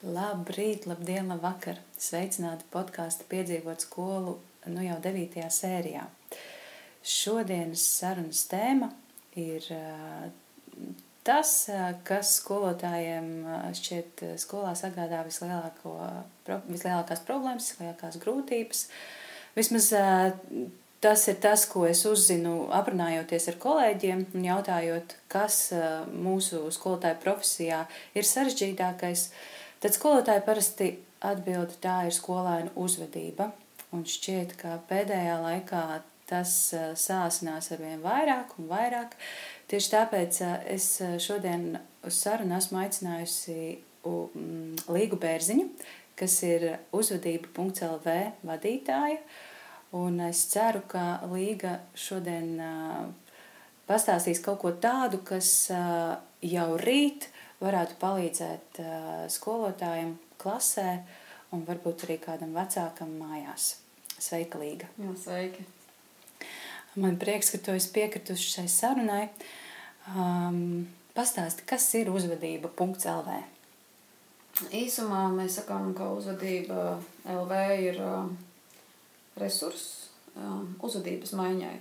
Labrīt, labdien, labvakar! Sveicināti podkāstu piedzīvot skolu nu jau 9. sērijā. Šodienas sarunas tēma ir tas, kas skolotājiem šķiet skolā sagādā vislielāko, vislielākās problēmas, vislielākās grūtības. Vismaz tas ir tas, ko es uzzinu aprunājoties ar kolēģiem un jautājot, kas mūsu skolotāju profesijā ir sarežģītākais. Tad skolotāji parasti atbild, tā ir skolēnu uzvedība. Un šķiet, ka pēdējā laikā tas sāsinās ar vien vairāk un vairāk. Tieši tāpēc es šodien uz sarunu esmu aicinājusi Līgu Bērziņu, kas ir uzvedība.lv vadītāja. Un es ceru, ka Līga šodien pastāstīs kaut ko tādu, kas jau rīt varētu palīdzēt skolotājiem klasē un varbūt arī kādam vecākam mājās. Sveika, Līga! Jā, sveiki! Man prieks, ka tu esi piekrituši šai sarunai. Um, pastāsti, kas ir uzvedība .lv? Īsumā mēs sakām, ka uzvedība LV ir uh, resurs uh, uzvedības maiņai.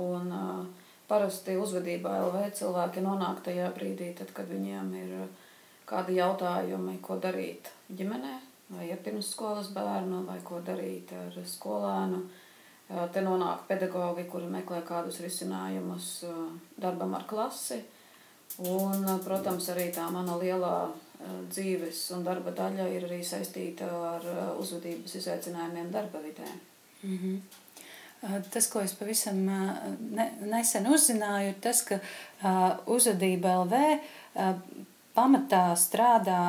Un uh, parasti uzvedībā LV cilvēki nonāk tajā brīdī, tad, kad viņiem ir uh, kādi jautājumi, ko darīt ģimenē, vai ar pirmsskolas bērnu, vai ko darīt ar skolēnu. Uh, te nonāk pedagogi, kuri meklē kādus risinājumus uh, darbam ar klasi. Un, protams, arī tā mana lielā dzīves un darba daļa ir arī saistīta ar uzvedības izaicinājumiem darba vidē. Mm -hmm. Tas, ko es pavisam ne, nesen uzzināju, ir tas, ka uzvedība LV pamatā strādā,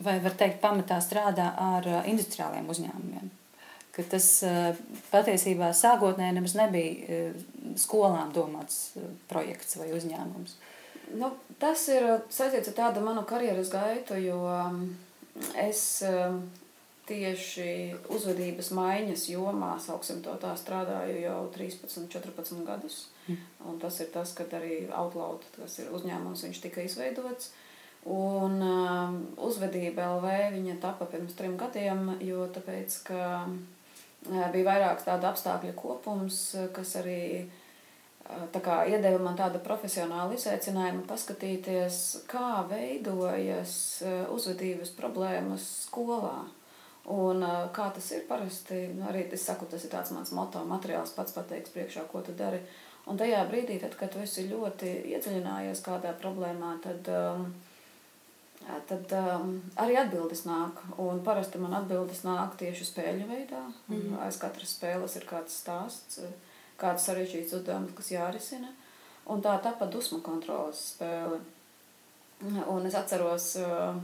vai var teikt, pamatā strādā ar industriāliem uzņēmumiem. Ka tas patiesībā sākotnēji nemaz nebija skolām domāts projekts vai uzņēmums. Nu, tas ir saistīts ar tādu manu karjeras gaitu, jo es tieši uzvedības maiņas jomā, sauksim to tā, strādāju jau 13, 14 gadus. Mm. Un tas ir tas, kad arī Outloud, tas ir uzņēmums, viņš tika izveidots. Un uh, uzvedība LV viņa tapa pirms trim gadiem, jo tāpēc, ka uh, bija vairāk tāda apstākļu kopums, kas arī uh, tā kā iedeva man tādu profesionālu izaicinājumu paskatīties, kā veidojas uh, uzvedības problēmas skolā. Un, kā tas ir parasti, nu, arī es saku, tas ir tāds mans moto, materiāls pats pateiks priekšā, ko tu dari. Un tajā brīdī, tad, kad tu esi ļoti iedziļinājies kādā problēmā, tad, um, tad um, arī atbildes nāk. Un parasti man atbildes nāk tieši spēļu veidā. Mm -hmm. Aiz katras spēles ir kāds stāsts, kāds sarežģīts uzdevums, kas jārisina. Un tā tāpat dusmu kontrolas spēle. Un es atceros, uh,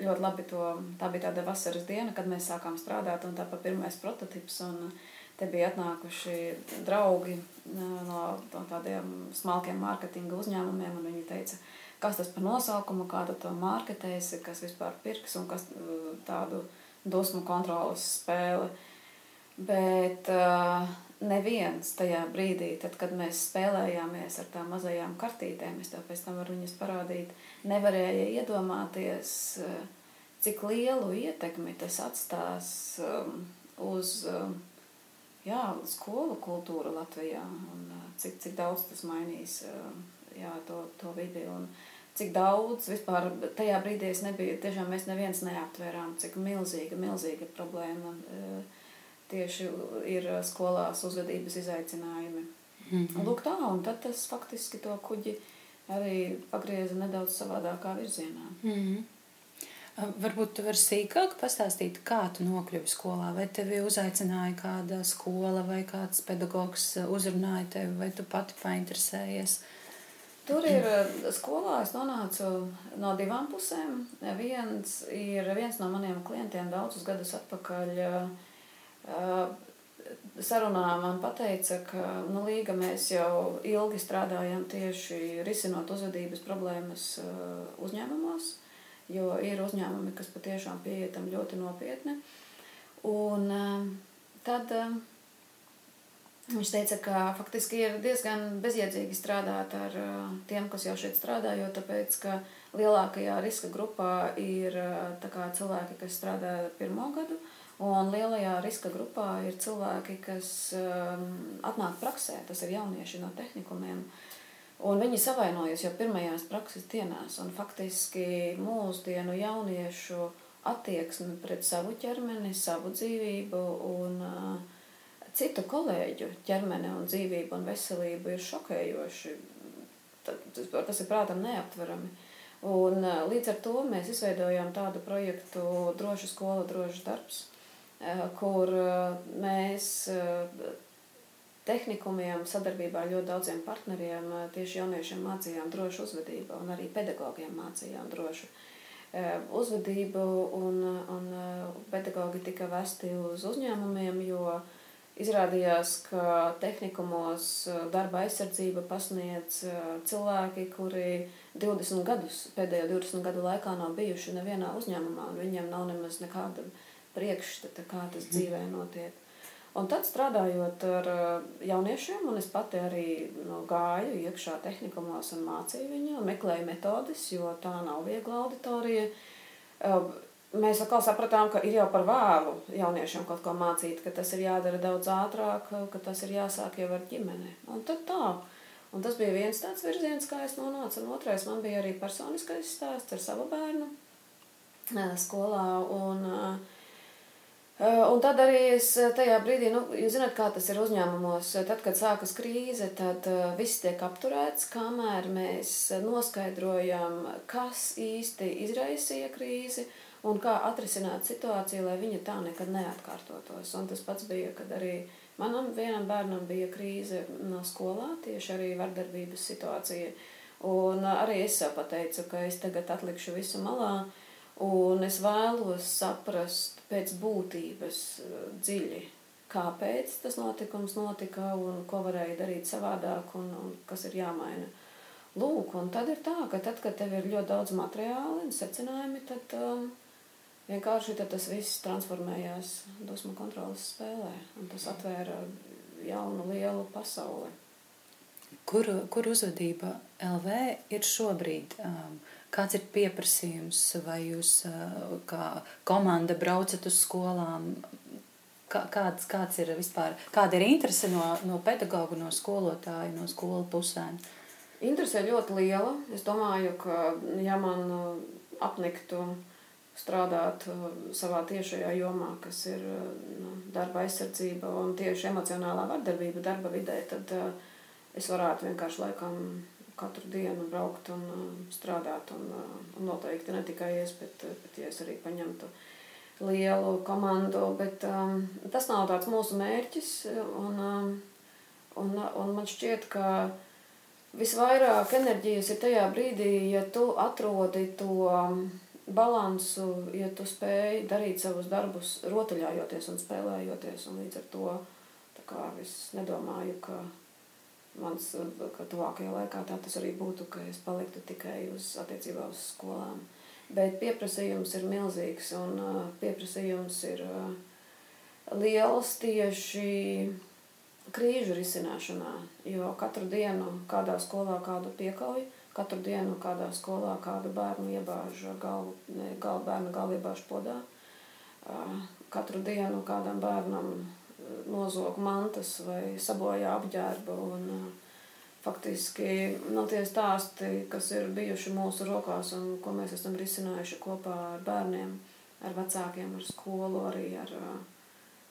ļoti labi to, tā bija tāda vasaras diena, kad mēs sākām strādāt, un tā pa pirmais prototips, un te bija atnākuši draugi no, no tādiem smalkiem mārketinga uzņēmumiem, un viņi teica, kas tas par nosaukumu, kādu to mārketēsi, kas vispār pirks, un kas tādu dusmu kontrolas spēli. Bet uh, neviens tajā brīdī, tad, kad mēs spēlējāmies ar tām mazajām kartītēm, es tev pēc tam varu viņas parādīt, nevarēja iedomāties, uh, cik lielu ietekmi tas atstās um, uz um, jā, skolu kultūru Latvijā un uh, cik, cik daudz tas mainīs uh, jā, to, to vidi. Un, cik daudz vispār tajā brīdī es nebiju, tiešām mēs neviens neaptvērām, cik milzīga, milzīga problēma uh, tieši ir skolās uzvedības izaicinājumi. Mm -hmm. Lūk tā, un tad tas faktiski to kuģi arī pagrieza nedaudz savādākā virzienā. Mm -hmm. Varbūt tu vari sīkāk pastāstīt, kā tu nokļuvi skolā, vai tevi uzaicināja kāda skola, vai kāds pedagogs uzrunāja tevi, vai tu pati painteresējies. Tur ir skolā, es nonācu no divām pusēm. Viens ir viens no maniem klientiem daudzus gadus atpakaļ. Sarunā man teica, ka nu, Līga mēs jau ilgi strādājam tieši risinot uzvedības problēmas uzņēmumos jo ir uzņēmumi, kas patiešām pieiet tam ļoti nopietni. Un tad Viņš teica, ka faktiski ir diezgan bezjēdzīgi strādāt ar tiem, kas jau šeit strādā, jo tāpēc, ka lielākajā riska grupā ir kā, cilvēki, kas strādā pirmo gadu, un lielajā riska grupā ir cilvēki, kas um, atnāk praksē, tas ir jaunieši no tehnikumiem. Un viņi savainojas jau pirmajās prakses dienās, un faktiski mūsdienu jauniešu attieksme pret savu ķermeni, savu dzīvību un uh, citu kolēģu ķermeni un dzīvību un veselību ir šokējoši. Tas ir prātam neaptverami. Un, līdz ar to mēs izveidojām tādu projektu Droša skola, drošs darbs, kur mēs tehnikumiem sadarbībā ar ļoti daudziem partneriem tieši jauniešiem mācījām drošu uzvedību un arī pedagogiem mācījām drošu uzvedību un, un pedagogi tika vesti uz uzņēmumiem, jo uh, Izrādījās, ka tehnikumos eh, darba aizsardzība pasniedz eh, cilvēki, kuri 20 gadus, pēdējo 20 gadu laikā nav bijuši nevienā uzņēmumā, un viņiem nav nemaz nekāda priekšstata, kā tas mhm. dzīvē notiek. Un tad strādājot ar eh, jauniešiem, un es pati arī nu, gāju iekšā tehnikumos un mācīju viņu, un meklēju metodes, jo tā nav viegla auditorija mēs atkal sapratām, ka ir jau par vēlu jauniešiem kaut ko mācīt, ka tas ir jādara daudz ātrāk, ka tas ir jāsāk jau ar ģimeni. Un tad tā. Un tas bija viens tāds virziens, kā es nonācu. Un otrais man bija arī personiskais stāsts ar savu bērnu skolā. Un, un tad arī es tajā brīdī, nu, jūs zināt, kā tas ir uzņēmumos, tad, kad sākas krīze, tad viss tiek apturēts, kamēr mēs noskaidrojam, kas īsti izraisīja krīzi un kā atrisināt situāciju, lai viņa tā nekad neatkārtotos. Un tas pats bija, kad arī manam vienam bērnam bija krīze no skolā, tieši arī vardarbības situācija. Un arī es pateicu, ka es tagad atlikšu visu malā, un es vēlos saprast pēc būtības eh, dziļi, kāpēc tas notikums notika un ko varēja darīt savādāk un, un kas ir jāmaina. Lūk, un tad ir tā, ka tad, kad tev ir ļoti daudz materiāli un secinājumi, tad um, vienkārši tas viss transformējās dusmu kontrolas spēlē, un tas atvēra jaunu, lielu pasauli. Kur, kur uzvedība LV ir šobrīd? Um, kāds ir pieprasījums, vai jūs uh, kā komanda braucat uz skolām? Kā, kāds, kāds ir vispār, kāda ir interese no, no pedagoga, no skolotāja, no skolu pusēm? Interese ļoti liela. Es domāju, ka ja man uh, apniktu strādāt uh, savā tiešajā jomā, kas ir nu, darba aizsardzība un tieši emocionālā vardarbība darba vidē, tad uh, es varētu vienkārši laikam katru dienu braukt un strādāt. Un, un noteikti ne tikai es, bet, bet ja es arī paņemtu lielu komandu. Bet, um, tas nav tāds mūsu mērķis. Un, um, un, un man šķiet, ka visvairāk enerģijas ir tajā brīdī, ja tu atrodi to. Um, balansu, ja tu spēj darīt savus darbus, rotaļājoties un spēlējoties. Un līdz ar to es nedomāju, ka mans ka tuvākajā laikā tā tas arī būtu, ka es paliktu tikai uz attiecībā uz skolām. Bet pieprasījums ir milzīgs un uh, pieprasījums ir uh, liels tieši krīžu risināšanā, jo katru dienu kādā skolā kādu piekauju Katru dienu kādā skolā kādu bērnu iebāž galvu, galvu bērnu galvu iebāž podā. Katru dienu kādam bērnam nozog mantas vai sabojā apģērbu. Un, faktiski nu, tie stāsti, kas ir bijuši mūsu rokās un ko mēs esam risinājuši kopā ar bērniem, ar vecākiem, ar skolu, arī ar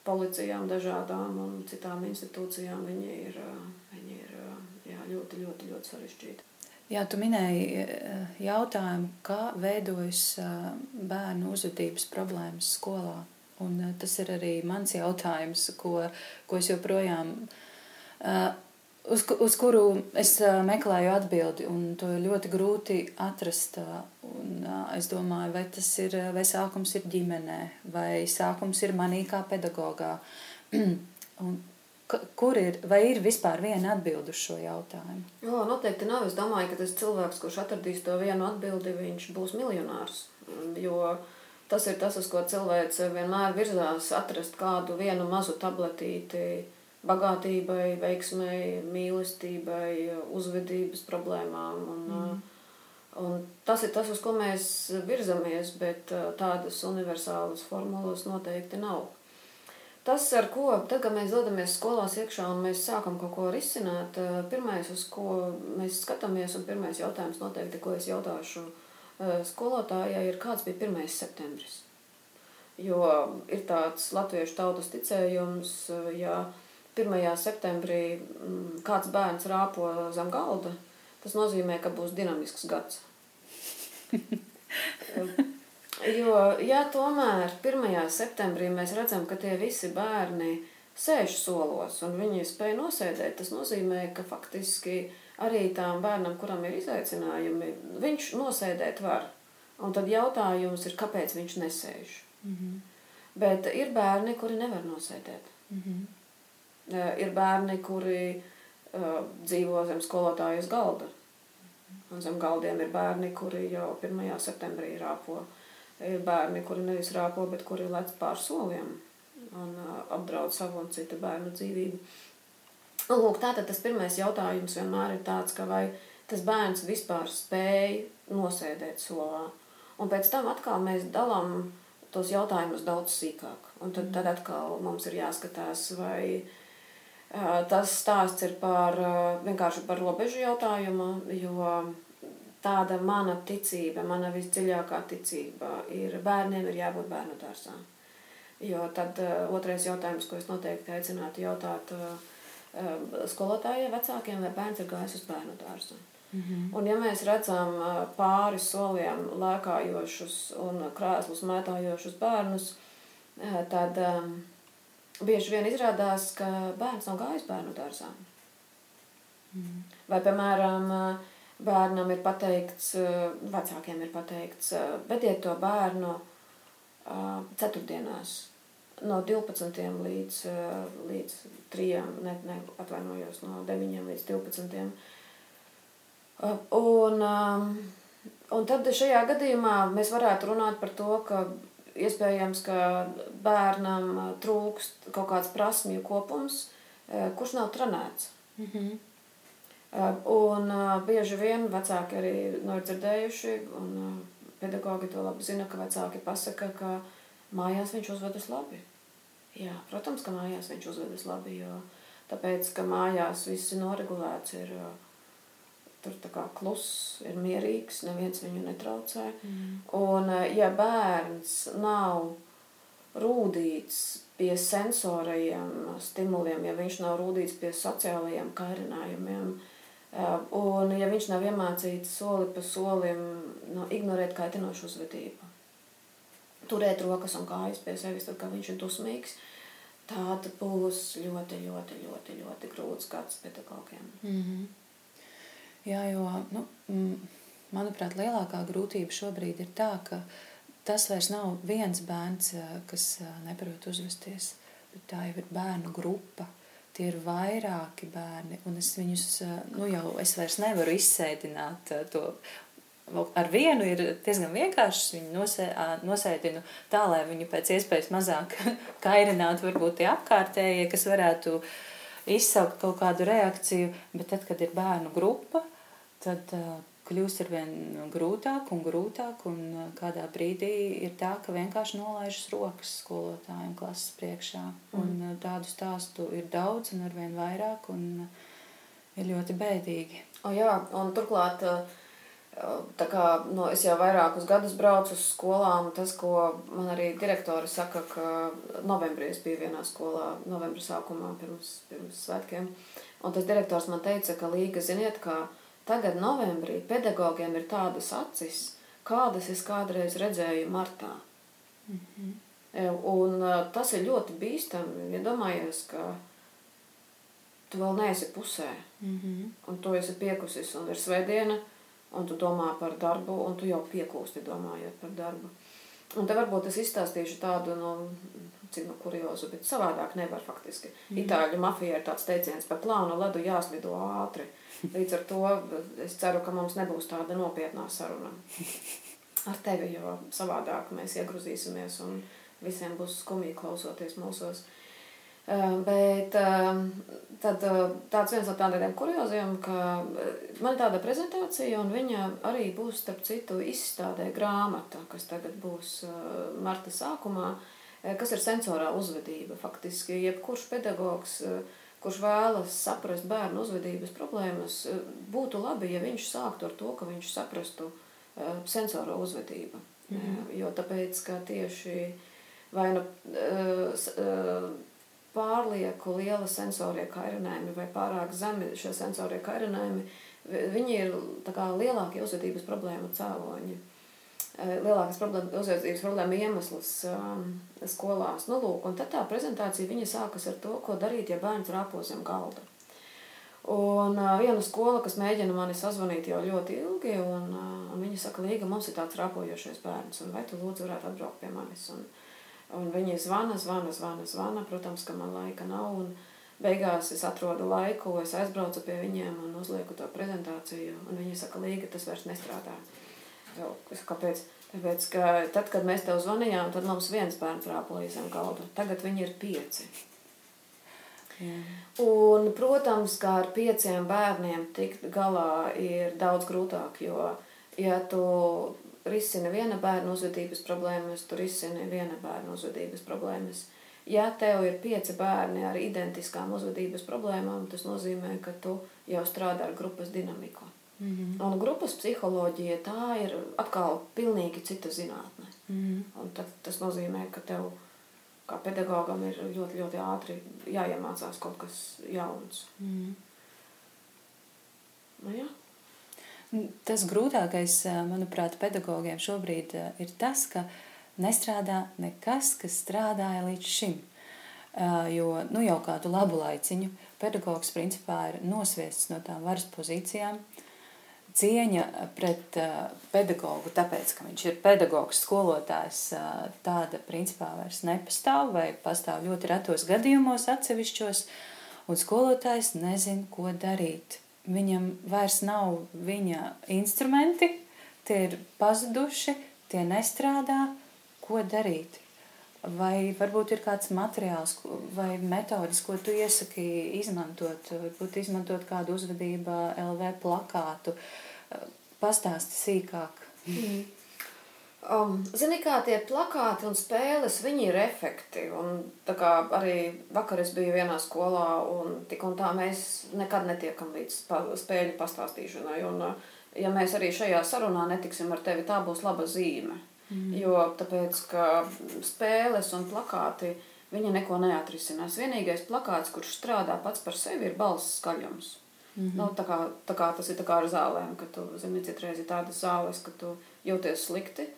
policijām dažādām un citām institūcijām, viņi ir, viņi ir jā, ļoti, ļoti, ļoti sarežģīti. Jā, tu minēji jautājumu, kā veidojas bērnu uzvedības problēmas skolā. Un eh, tas ir arī mans jautājums, ko, ko es joprojām, uz, uz kuru es meklēju atbildi, un to ir ļoti grūti atrast. Un es domāju, vai tas ir, vai sākums ir ģimenē, vai sākums ir manī kā pedagogā. un Kur ir, vai ir vispār viena atbilde uz šo jautājumu? Jā, noteikti nav. Es domāju, ka tas cilvēks, kurš atradīs to vienu atbildi, viņš būs miljonārs. Jo tas ir tas, uz ko cilvēks vienmēr virzās, atrast kādu vienu mazu tabletīti bagātībai, veiksmai, mīlestībai, uzvedības problēmām. Un, mm. un tas ir tas, uz ko mēs virzamies, bet tādas universālas formulas noteikti nav. Tas, ar ko, tad, mēs dodamies skolās iekšā un mēs sākam kaut ko risināt, pirmais, uz ko mēs skatāmies, un pirmais jautājums noteikti, ko es jautāšu skolotājai, ir kāds bija 1. septembris. Jo ir tāds latviešu tautas ticējums, ja 1. septembrī mm, kāds bērns rāpo zem galda, tas nozīmē, ka būs dinamisks gads. jo, ja tomēr 1. septembrī mēs redzam, ka tie visi bērni sēž solos un viņi spēj nosēdēt, tas nozīmē, ka faktiski arī tām bērnam, kuram ir izaicinājumi, viņš nosēdēt var. Un tad jautājums ir, kāpēc viņš nesēž. Mm -hmm. Bet ir bērni, kuri nevar nosēdēt. Mm -hmm. Ir bērni, kuri uh, dzīvo zem skolotājas galda. Un zem galdiem ir bērni, kuri jau 1. septembrī rāpo. Ir bērni, kuri nevis rāpo, bet kuri lec pār soliem un uh, apdraud savu un citu bērnu dzīvību. Un, lūk, tātad tas pirmais jautājums vienmēr ir tāds, ka vai tas bērns vispār spēj nosēdēt solā. Un pēc tam atkal mēs dalām tos jautājumus daudz sīkāk. Un tad, tad atkal mums ir jāskatās, vai uh, Tas stāsts ir par vienkārši par robežu jautājumu, jo tāda mana ticība, mana visdziļākā ticība ir bērniem ir jābūt bērnu dārzā. Jo tad otrais jautājums, ko es noteikti aicinātu jautāt skolotājiem, vecākiem, vai bērns ir gājis uz bērnu dārzu. Mm -hmm. Un ja mēs redzam pāri soliem lēkājošus un krēslus mētājošus bērnus, tad um, bieži vien izrādās, ka bērns nav gājis bērnu dārzā. Mm. Vai, piemēram, bērnam ir pateikts, vecākiem ir pateikts, vediet to bērnu ceturtdienās no 12 līdz, līdz 3, ne, ne, atvainojos, no 9 līdz 12. Un, un tad šajā gadījumā mēs varētu runāt par to, ka iespējams, ka bērnam trūkst kaut kāds prasmju kopums, kurš nav trenēts. Mm -hmm. Un bieži vien vecāki arī no ir dzirdējuši, un pedagogi to labi zina, ka vecāki pasaka, ka mājās viņš uzvedas labi. Jā, protams, ka mājās viņš uzvedas labi, jo tāpēc, ka mājās viss ir noregulēts, ir uh, tur tā kā kluss, ir mierīgs, neviens viņu netraucē. Mm. Un, eh, ja bērns nav rūdīts pie sensorajiem stimuliem, ja viņš nav rūdīts pie sociālajiem kairinājumiem, eh, un ja viņš nav iemācīts soli pa solim no, ignorēt kaitinošu uzvedību, turēt rokas un kājas pie sevis, tad, kad viņš ir dusmīgs, tāda būs ļoti, ļoti, ļoti, ļoti grūts gads pedagogiem. Mm -hmm. Jā, jo, nu, manuprāt, lielākā grūtība šobrīd ir tā, ka tas vairs nav viens bērns, kas neprot uzvesties, bet tā jau ir bērnu grupa. Tie ir vairāki bērni, un es viņus, nu jau es vairs nevaru izsēdināt to. Ar vienu ir diezgan vienkārši. Viņu nosē, nosēdinu tā, lai viņu pēc iespējas mazāk kairinātu, varbūt tie apkārtējie, kas varētu izsaukt kaut kādu reakciju. Bet tad, kad ir bērnu grupa, tad uh, kļūst ar vien grūtāk un grūtāk. Un uh, kādā brīdī ir tā, ka vienkārši nolaižas rokas skolotājiem klases priekšā. Mm. Un uh, tādu stāstu ir daudz un ar vien vairāk. Un, uh, ir ļoti bēdīgi. O, jā, un turklāt. Tā kā no, es jau vairākus gadus braucu uz skolām, tas, ko man arī direktori saka, ka novembrī es biju vienā skolā, novembra sākumā pirms, pirms svētkiem. Un tas direktors man teica, ka Līga, ziniet, kā Tagad novembrī pedagogiem ir tādas acis, kādas es kādreiz redzēju martā. Mm -hmm. Un tas ir ļoti bīstami, ja domājies, ka tu vēl neesi pusē. Mm -hmm. Un tu esi piekusis un ir svētdiena, un tu domā par darbu, un tu jau piekūsti domājot par darbu. Un te varbūt es izstāstīšu tādu, nu, cik nu kuriozu, bet savādāk nevar faktiski. Mm -hmm. Itāļu mafija ir tāds teiciens, pa plānu ledu jāslido ātri. Līdz ar to es ceru, ka mums nebūs tāda nopietnā saruna ar tevi, jo savādāk mēs iegrūzīsimies un visiem būs skumīgi klausoties mūsos. Bet tad tāds viens no tādiem kurioziem, ka man ir tāda prezentācija, un viņa arī būs, starp citu, izstādē grāmata, kas tagad būs marta sākumā, kas ir sensorā uzvedība. Faktiski, jebkurš pedagogs, kurš vēlas saprast bērnu uzvedības problēmas, būtu labi, ja viņš sāktu ar to, ka viņš saprastu sensoro uzvedību. Mm. Jo tāpēc, ka tieši vai nu pārlieku liela sensorie kairinājumi vai pārāk zemi šie sensorie kairinājumi, viņi ir kā, lielākie uzvedības problēmu cēloņi. Lielākas problēma, uzvedības problēma iemesls um, skolās. Nu, lūk, un tad tā prezentācija viņa sākas ar to, ko darīt, ja bērns rāpo zem galda. Un uh, viena skola, kas mēģina mani sazvanīt jau ļoti ilgi, un, uh, viņa saka, Līga, mums ir tāds rāpojošais bērns, un vai tu lūdzu varētu atbraukt pie manis? Un, uh, Un viņi zvana, zvana, zvana, zvana. Protams, ka man laika nav. Un beigās es atrodu laiku, es aizbraucu pie viņiem un uzlieku to prezentāciju. Un viņi saka, Līga, tas vairs nestrādā. Es, kāpēc? Tāpēc, ka tad, kad mēs tev zvanījām, tad mums viens bērns rāpoja zem galda. Tagad viņi ir pieci. Jā. Un, protams, kā ar pieciem bērniem tikt galā ir daudz grūtāk, jo, ja tu risina viena bērna uzvedības problēmas, tu risini viena bērna uzvedības problēmas. Ja tev ir pieci bērni ar identiskām uzvedības problēmām, tas nozīmē, ka tu jau strādā ar grupas dinamiku. Mm -hmm. Un grupas psiholoģija tā ir atkal pilnīgi cita zinātne. Mm -hmm. Un tad, tas nozīmē, ka tev kā pedagogam ir ļoti, ļoti ātri jāiemācās kaut kas jauns. Mm -hmm. nu, jā. Tas grūtākais, manuprāt, pedagogiem šobrīd ir tas, ka nestrādā nekas, kas strādāja līdz šim. Jo nu, jau kādu labu laiciņu pedagogs principā ir nosviests no tām varas pozīcijām. Cieņa pret pedagogu, tāpēc, ka viņš ir pedagogs, skolotājs, tāda principā vairs nepastāv vai pastāv ļoti retos gadījumos atsevišķos, un skolotājs nezin, ko darīt viņam vairs nav viņa instrumenti, tie ir pazuduši, tie nestrādā, ko darīt. Vai varbūt ir kāds materiāls vai metodis, ko tu iesaki izmantot, varbūt izmantot kādu uzvedību, LV plakātu, pastāsti sīkāk. Mm. Um, Zini, kā tie plakāti un spēles, viņi ir efekti. Un, arī vakar es biju vienā skolā, un tik un tā mēs nekad netiekam līdz pa, spēļu pastāstīšanai. Un, ja mēs arī šajā sarunā netiksim ar tevi, tā būs laba zīme. Mm. Jo tāpēc, ka spēles un plakāti, viņi neko neatrisinās. Vienīgais plakāts, kurš strādā pats par sevi, ir balss skaļums. Mm -hmm. nu, tā, kā, tā kā tas ir kā ar zālēm, ka tu zini, citreiz ir tādas zāles, ka tu jūties slikti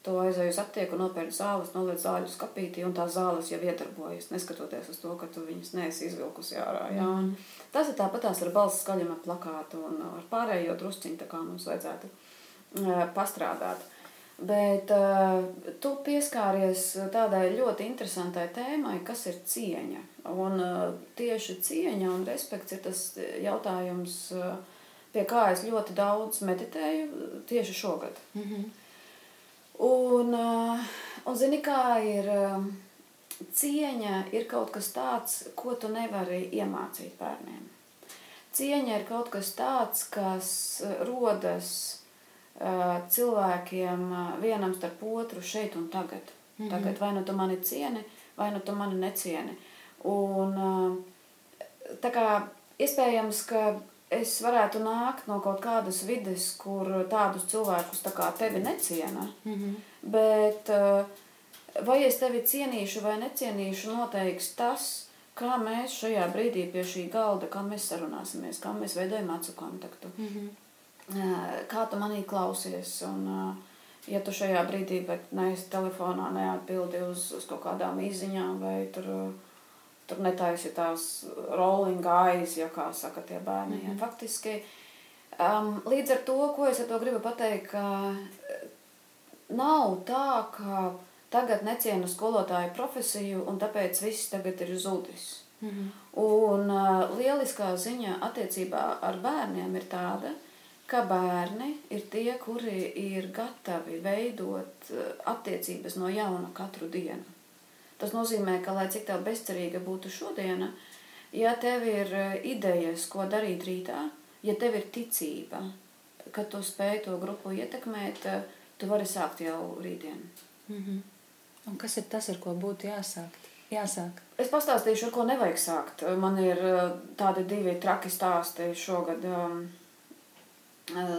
Tu aizēji uz aptieku, nopērci zāles, noliec zāļu skapītī, un tās zāles jau iedarbojas, neskatoties uz to, ka tu viņas neesi izvilkusi ārā. Jā. Un tas ir tāpatās ar balss skaļuma plakātu un ar pārējo drusciņu, tā kā mums vajadzētu uh, pastrādāt. Bet uh, tu pieskāries tādai ļoti interesantai tēmai, kas ir cieņa. Un uh, tieši cieņa un respekts ir tas jautājums, pie kā es ļoti daudz meditēju tieši šogad. Mm -hmm. Un, eh, un zini, kā ir eh, cieņa, ir kaut kas tāds, ko tu nevari iemācīt bērniem. Cieņa ir kaut kas tāds, kas eh, rodas cilvēkiem vienam starp otru šeit un tagad. Mm -hmm. Tagad vai nu tu mani cieni, vai nu tu mani necieni. Un tā kā iespējams, ka es varētu nākt no kaut kādas vides, kur tādus cilvēkus tā kā tevi neciena. Mm -hmm. Bet eh, vai es tevi cienīšu vai necienīšu, noteiks tas, kā mēs šajā brīdī pie šī galda, kā mēs sarunāsimies, kā mēs veidojam acu kontaktu. Mm -hmm. Kā tu manī klausies? Un, eh, ja tu šajā brīdī neesi telefonā, neatbildi uz, uz kaut kādām izziņām vai tur Tur netaisi tās rolling eyes, ja kā saka tie bērni. Mm -hmm. Faktiski um, līdz ar to, ko es ar to gribu pateikt, ka eh, nav tā, ka tagad necienu skolotāju profesiju un tāpēc viss tagad ir zudis. Mm -hmm. Un uh, lieliskā ziņa attiecībā ar bērniem ir tāda, ka bērni ir tie, kuri ir gatavi veidot uh, attiecības no jauna katru dienu. Tas nozīmē, ka, lai cik tev bezcerīga būtu šodiena, ja tev ir eh, idejas, ko darīt rītā, ja tev ir ticība, ka tu spēj to grupu ietekmēt, eh, tu vari sākt jau rītdien. Mm -hmm. Un kas ir tas, ar ko būtu jāsākt? Jāsāk. Es pastāstīšu, ar ko nevajag sākt. Man ir eh, tādi divi traki stāsti šogad. Um,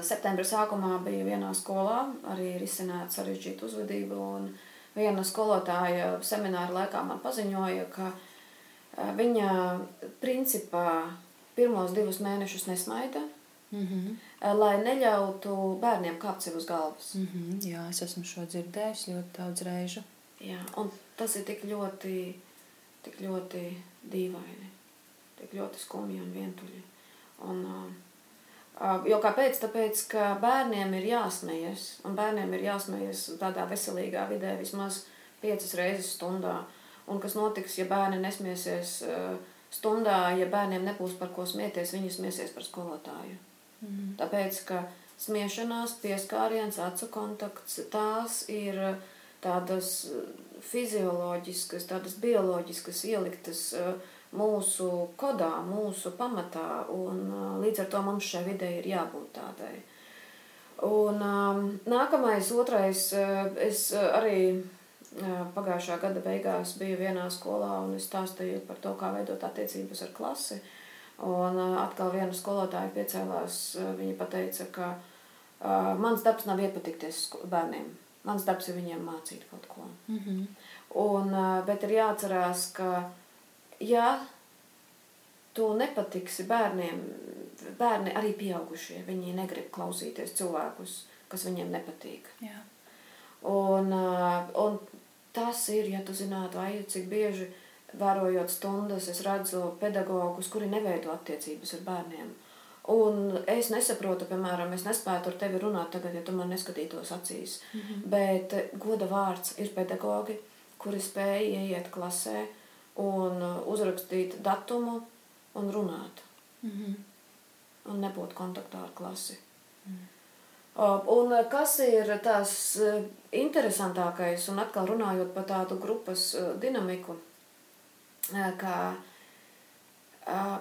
septembra sākumā bija vienā skolā arī risināta sarežģīta uzvedība. Un viena skolotāja semināra laikā man paziņoja, ka viņa principā pirmos divus mēnešus nesmaida. Mm -hmm. Lai neļautu bērniem kāpt sev uz galvas. Mm -hmm. Jā, es esmu šo dzirdējis ļoti daudz reižu. Jā, un tas ir tik ļoti, tik ļoti dīvaini, tik ļoti skumji un vientuļi. Un, uh, jo kāpēc? Tāpēc, ka bērniem ir jāsmējas, un bērniem ir jāsmējas tādā veselīgā vidē vismaz piecas reizes stundā. Un kas notiks, ja bērni nesmiesies uh, stundā, ja bērniem nebūs par ko smieties, viņi smiesies par skolotāju. Mm. Tāpēc, ka smiešanās, pieskāriens, acu kontakts, tās ir tādas fizioloģiskas, tādas bioloģiskas ieliktas mūsu kodā, mūsu pamatā, un līdz ar to mums šai vidē ir jābūt tādai. Un nākamais, otrais, es arī pagājušā gada beigās biju vienā skolā un es stāstīju par to, kā veidot attiecības ar klasi. Un atkal viena skolotāja piecēlās, viņa teica, ka mans darbs nav iepatikties bērniem. Mans darbs ir viņiem mācīt kaut ko. Mm -hmm. un, bet ir jāatcerās, ka ja tu nepatiksi bērniem, bērni arī pieaugušie, viņi negrib klausīties cilvēkus, kas viņiem nepatīk. Jā. Un, uh, un tas ir, ja tu zinātu, vai cik bieži uh, vērojot stundas, es redzu pedagogus, kuri neveido attiecības ar bērniem. Un es nesaprotu, piemēram, es nespētu ar tevi runāt tagad, ja tu man neskatītos acīs. Mm -hmm. Bet goda vārds ir pedagogi, kuri spēj ieiet klasē un uzrakstīt datumu un runāt. Mm -hmm. Un nebūt kontaktā ar klasi. Mm. Un kas ir tās interesantākais, un atkal runājot par tādu grupas dinamiku, ka uh,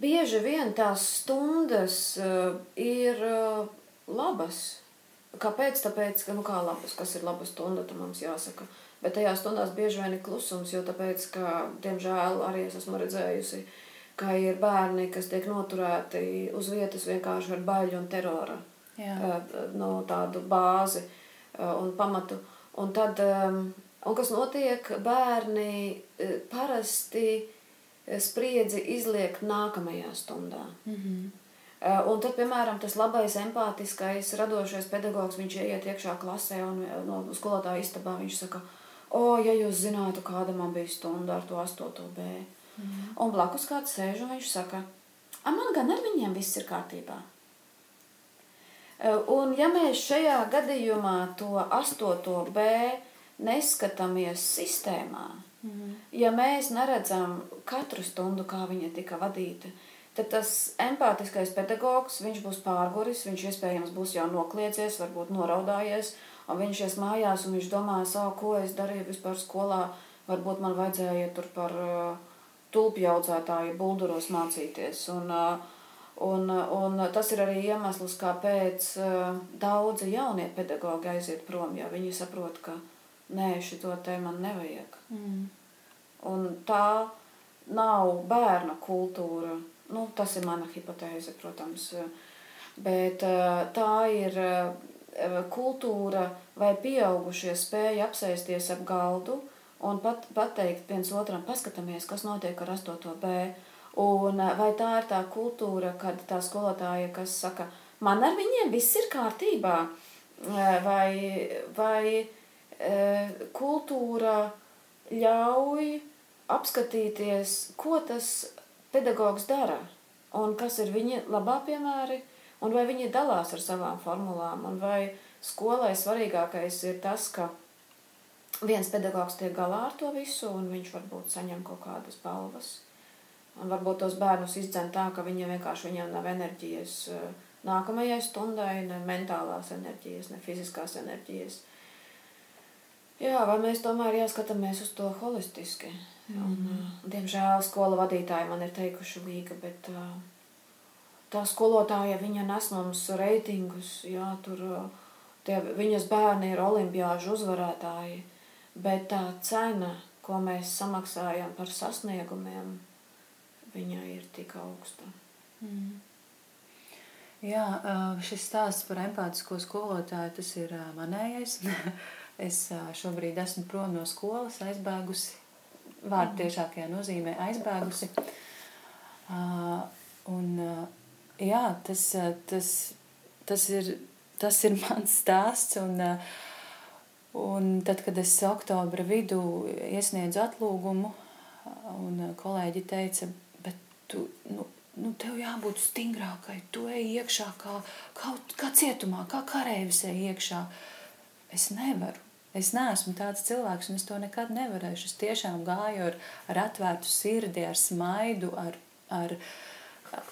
bieži vien tās stundas uh, ir uh, labas. Kāpēc? Tāpēc, ka, nu kā labas, kas ir laba stunda, tam mums jāsaka. Bet tajā stundās bieži vien ir klusums, jo tāpēc, ka, diemžēl, arī es esmu redzējusi, ka ir bērni, kas tiek noturēti uz vietas vienkārši ar baļu un terora. Jā. No tādu bāzi un pamatu. Un tad um, Un kas notiek? Bērni e, parasti spriedzi izliek nākamajā stundā. Mm -hmm. Un tad, piemēram, tas labais, empātiskais, radošais pedagogs, viņš ieiet iekšā klasē un no skolotāja istabā viņš saka, o, ja jūs zinātu, kāda man bija stunda ar to 8. B. Mm. Un blakus kāds sēž un viņš saka, a, man gan ar viņiem viss ir kārtībā. Un ja mēs šajā gadījumā to 8. B neskatāmies sistēmā, mm. ja mēs neredzam katru stundu, kā viņa tika vadīta, tad tas empātiskais pedagogs, viņš būs pārguris, viņš iespējams būs jau nokliedzis, varbūt noraudājies, un viņš ies mājās un viņš domā, savu, ko es darīju vispār skolā, varbūt man vajadzēja tur par tulpju audzētāju bulduros mācīties. Un, Un, un tas ir arī iemesls, kāpēc daudzi jaunie pedagoģi aiziet prom, jo viņi saprot, ka nē, šito te man nevajag. Mm. Un tā nav bērna kultūra. Nu, tas ir mana hipotēze, protams. Bet tā ir kultūra, vai pieaugušie spēja apsēsties ap galdu un pat, pateikt viens otram, paskatāmies, kas notiek ar 8. B. Un eh, vai tā ir tā kultūra, kad tā skolotāja, kas saka, man ar viņiem viss ir kārtībā, vai, vai E, kultūra ļauj apskatīties, ko tas pedagogs dara un kas ir viņa labā piemēri, un vai viņi dalās ar savām formulām, un vai skolai svarīgākais ir tas, ka viens pedagogs tiek galā ar to visu, un viņš varbūt saņem kaut kādas balvas. Un varbūt tos bērnus izdzen tā, ka viņiem vienkārši viņiem nav enerģijas e, nākamajai stundai, ne mentālās enerģijas, ne fiziskās enerģijas. Jā, vai mēs tomēr jāskatāmies uz to holistiski. Mm un, mhm. diemžēl skola vadītāji man ir teikuši līga, bet uh, tā skolotāja viņa nes mums reitingus, jā, tur tie, viņas bērni ir olimpiāžu uzvarētāji, bet tā cena, ko mēs samaksājam par sasniegumiem, viņa ir tik augsta. Mm. Jā, šis stāsts par empātisko skolotāju, tas ir manējais. es šobrīd esmu prom no skolas, aizbēgusi, vārdu mhm. tiešākajā nozīmē aizbēgusi. Un jā, tas, tas, tas, ir, tas ir mans stāsts. Un, un tad, kad es oktobra vidū iesniedzu atlūgumu, un kolēģi teica, bet tu, nu, nu, tev jābūt stingrākai. Tu ej iekšā kā, kā, kā cietumā, kā karavīrs ej iekšā. Es nevaru. Es neesmu tāds cilvēks, un es to nekad nevarēšu. Es tiešām gāju ar, ar atvērtu sirdi, ar smaidu, ar, ar,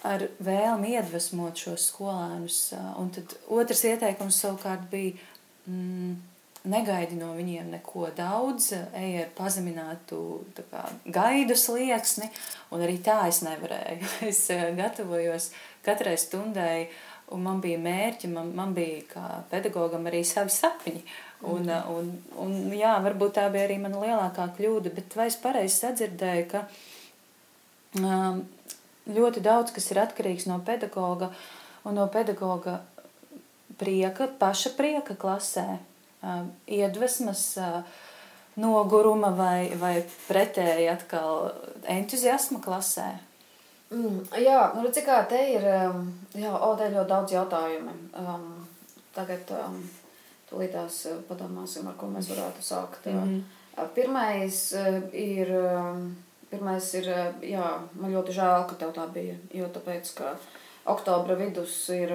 ar vēlmi iedvesmot šos skolēnus. Un tad otrs ieteikums savukārt bija. Mm, negaidi no viņiem neko daudz, ej ar pazeminātu kā, gaidu slieksni, un arī tā es nevarēju. Es gatavojos katrai stundai, un man bija mērķi, man, man bija kā pedagogam arī savi sapņi. Un, mm. un, un, jā, varbūt tā bija arī mana lielākā kļūda, bet vai es pareizi sadzirdēju, ka um, ļoti daudz kas ir atkarīgs no pedagoga un no pedagoga prieka, paša prieka klasē iedvesmas, noguruma vai, vai pretēji atkal entuziasma klasē? Mm, jā, nu redzi, kā te ir, jā, o, te ir ļoti daudz jautājumu. Um, tagad um, tūlītās padomāsim, ar ko mēs varētu sākt. Mm -hmm. Pirmais ir, pirmais ir, jā, man ļoti žēl, ka tev tā bija, jo tāpēc, ka oktobra vidus ir,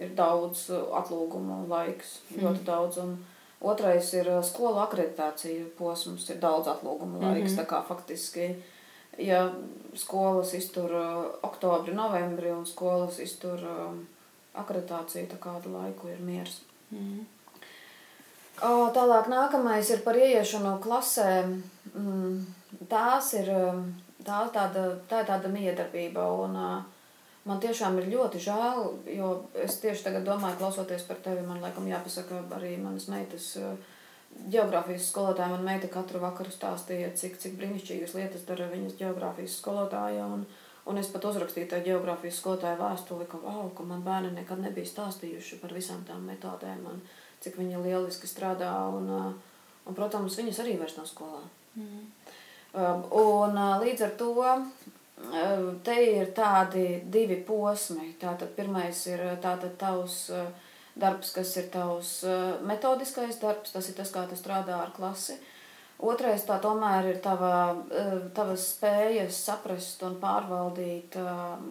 ir daudz atlūgumu laiks, mm. ļoti daudz. Un otrais ir skolu akreditācija posms, ir daudz atlūgumu laiks. Mm -hmm. Tā kā faktiski, ja skolas iztur oktobri, novembri un skolas iztur akreditāciju, tā kādu laiku ir miers. Mm. Tālāk nākamais ir par ieiešanu klasē. Mm, tās ir, tā, tāda, tā ir tāda miedarbība un uh, Man tiešām ir ļoti žēl, jo es tieši tagad domāju, klausoties par tevi, man laikam jāpasaka arī manas meitas. Geogrāfijas skolotāja man meita katru vakaru stāstīja, cik, cik brīnišķīgas lietas dara viņas geogrāfijas skolotāja. Un, un es pat uzrakstīju tajā geogrāfijas skolotāja vēstuli, ka, wow, ka man bērni nekad nebija stāstījuši par visām tām metodēm un cik viņi lieliski strādā. Un, un, protams, viņas arī vairs nav skolā. Mm. Un līdz ar to te ir tādi divi posmi. Tātad pirmais ir tātad tavs darbs, kas ir tavs metodiskais darbs, tas ir tas, kā tu strādā ar klasi. Otrais tā tomēr ir tava, tavas spējas saprast un pārvaldīt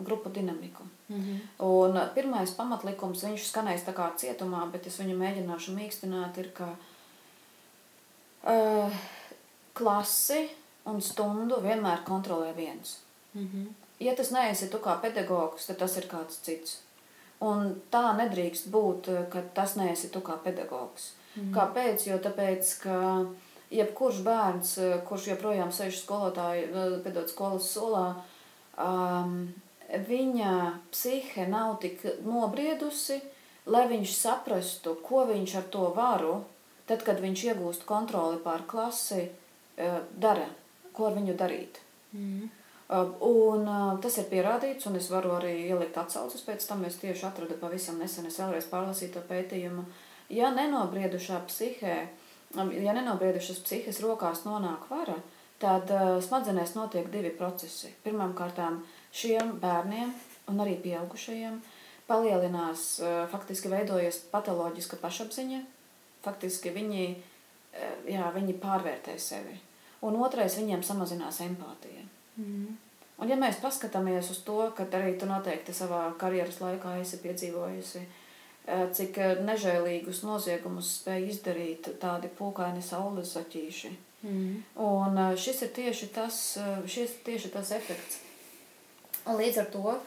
grupu dinamiku. Mm -hmm. Un pirmais pamatlikums, viņš skanēs tā kā cietumā, bet es viņu mēģināšu mīkstināt, ir, ka uh, klasi un stundu vienmēr kontrolē viens. Mm -hmm. Ja tas neesi tu kā pedagogs, tad tas ir kāds cits. Un tā nedrīkst būt, ka tas neesi tu kā pedagogs. Mm -hmm. Kāpēc? Jo tāpēc, ka jebkurš bērns, kurš joprojām sēž skolotāju, pedot skolas solā, um, viņa psihe nav tik nobriedusi, lai viņš saprastu, ko viņš ar to varu, tad, kad viņš iegūst kontroli pār klasi, dara, ko ar viņu darīt. Mm -hmm. Un tas ir pierādīts, un es varu arī ielikt atsauces pēc tam. Es tieši atradu pavisam nesen, es vēlreiz pārlasīju to pētījumu. Ja nenobriedušā psihē, ja nenobriedušas psihes rokās nonāk vara, tad smadzenēs notiek divi procesi. Pirmkārt, šiem bērniem un arī pieaugušajiem palielinās, faktiski veidojas patoloģiska pašapziņa. Faktiski viņi, jā, viņi pārvērtē sevi. Un otrais, viņiem samazinās empātija. Mm. Un, ja mēs paskatāmies uz to, ka arī tu noteikti savā karjeras laikā esi piedzīvojusi, eh, cik nežēlīgus noziegumus spēj izdarīt tādi pūkaini saules zaķīši. Mm. Un eh, šis ir tieši tas, šis tieši tas efekts. Un līdz ar to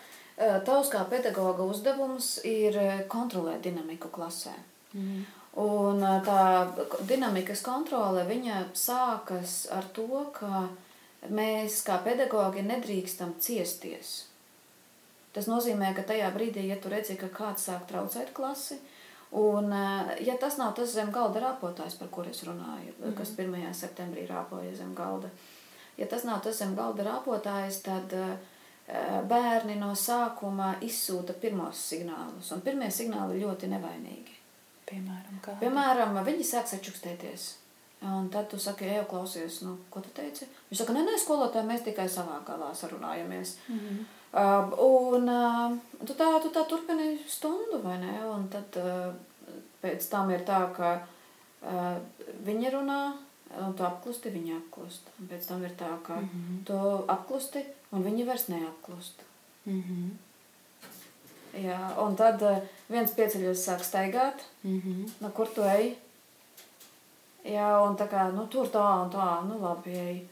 tavs kā pedagoga uzdevums ir kontrolēt dinamiku klasē. Mm. Un tā dinamikas kontrole sākas ar to, ka mēs kā pedagogi nedrīkstam ciesties. Tas nozīmē, ka tajā brīdī, ja tu redzi, ka kāds sāk traucēt klasi, un ja tas nav tas zem galda rāpotājs, par kur es runāju, mm -hmm. kas 1. septembrī rāpoja zem galda, ja tas nav tas zem galda rāpotājs, tad bērni no sākuma izsūta pirmos signālus, un pirmie signāli ļoti nevainīgi. Piemēram, kādi? Piemēram, viņi sāk sačukstēties. Un tad tu saki, ej, klausies, nu, ko tu teici? Viņš saka, nē, nē, skolotāji, mēs tikai savā galā sarunājamies. Mm -hmm. uh, un uh, tu, tā, tu tā turpini stundu, vai ne? Un tad uh, pēc tam ir tā, ka uh, viņi runā, un tu apklusti, viņi apklust. Un pēc tam ir tā, ka mm -hmm. tu apklusti, un viņi vairs neapklust. Mm -hmm. Jā, un tad uh, viens pieceļos sāk staigāt, mm -hmm. no kur tu ej. Jā, un tā kā, nu, tur tā un tā, nu, labi, ej.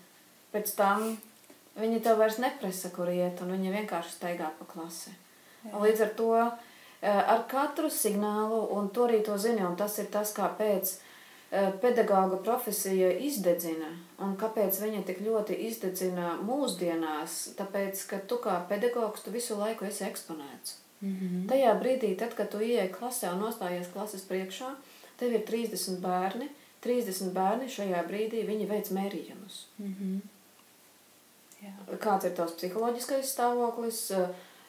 Pēc tam viņi tev vairs neprasa, kur iet, un viņi vienkārši staigā pa klasi. Jā. Un līdz ar to, uh, ar katru signālu, un to arī to zini, un tas ir tas, kāpēc uh, pedagoga profesija izdedzina, un kāpēc viņa tik ļoti izdedzina mūsdienās, tāpēc, ka tu kā pedagogs, tu visu laiku esi eksponēts. Mm -hmm. Tajā brīdī, tad, kad tu ieej klasē un nostājies klases priekšā, tev ir 30 bērni. 30 bērni šajā brīdī viņi veic mērījumus. Mm -hmm. Jā. Kāds ir tavs psiholoģiskais stāvoklis,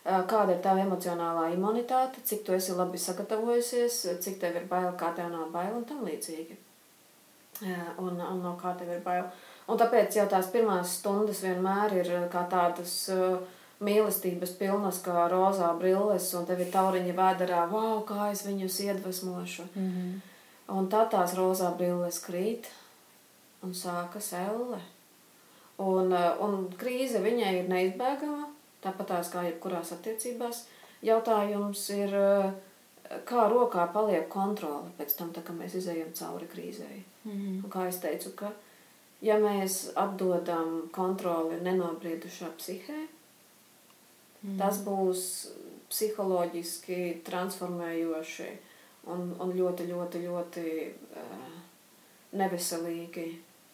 kāda ir tava emocionālā imunitāte, cik tu esi labi sagatavojusies, cik tev ir bail, kā tev nav bail un tam līdzīgi. Un, un no kā tev ir bail. Un tāpēc jau tās pirmās stundas vienmēr ir kā tādas uh, mīlestības pilnas kā rozā brilles, un tev ir tauriņa vēderā, wow, kā es viņus iedvesmošu. Mm -hmm. Un tad tās rozā brilles krīt un sākas elle. Un, eh, un krīze viņai ir neizbēgama, tāpat tās kā jebkurās attiecībās. Jautājums ir, eh, kā rokā paliek kontrole pēc tam, tā, kad mēs izējam cauri krīzei. Mm -hmm. Un kā es teicu, ka ja mēs atdodam kontroli nenobriedušā psihē, Mm. Tas būs psiholoģiski transformējoši un, un ļoti, ļoti, ļoti uh, neveselīgi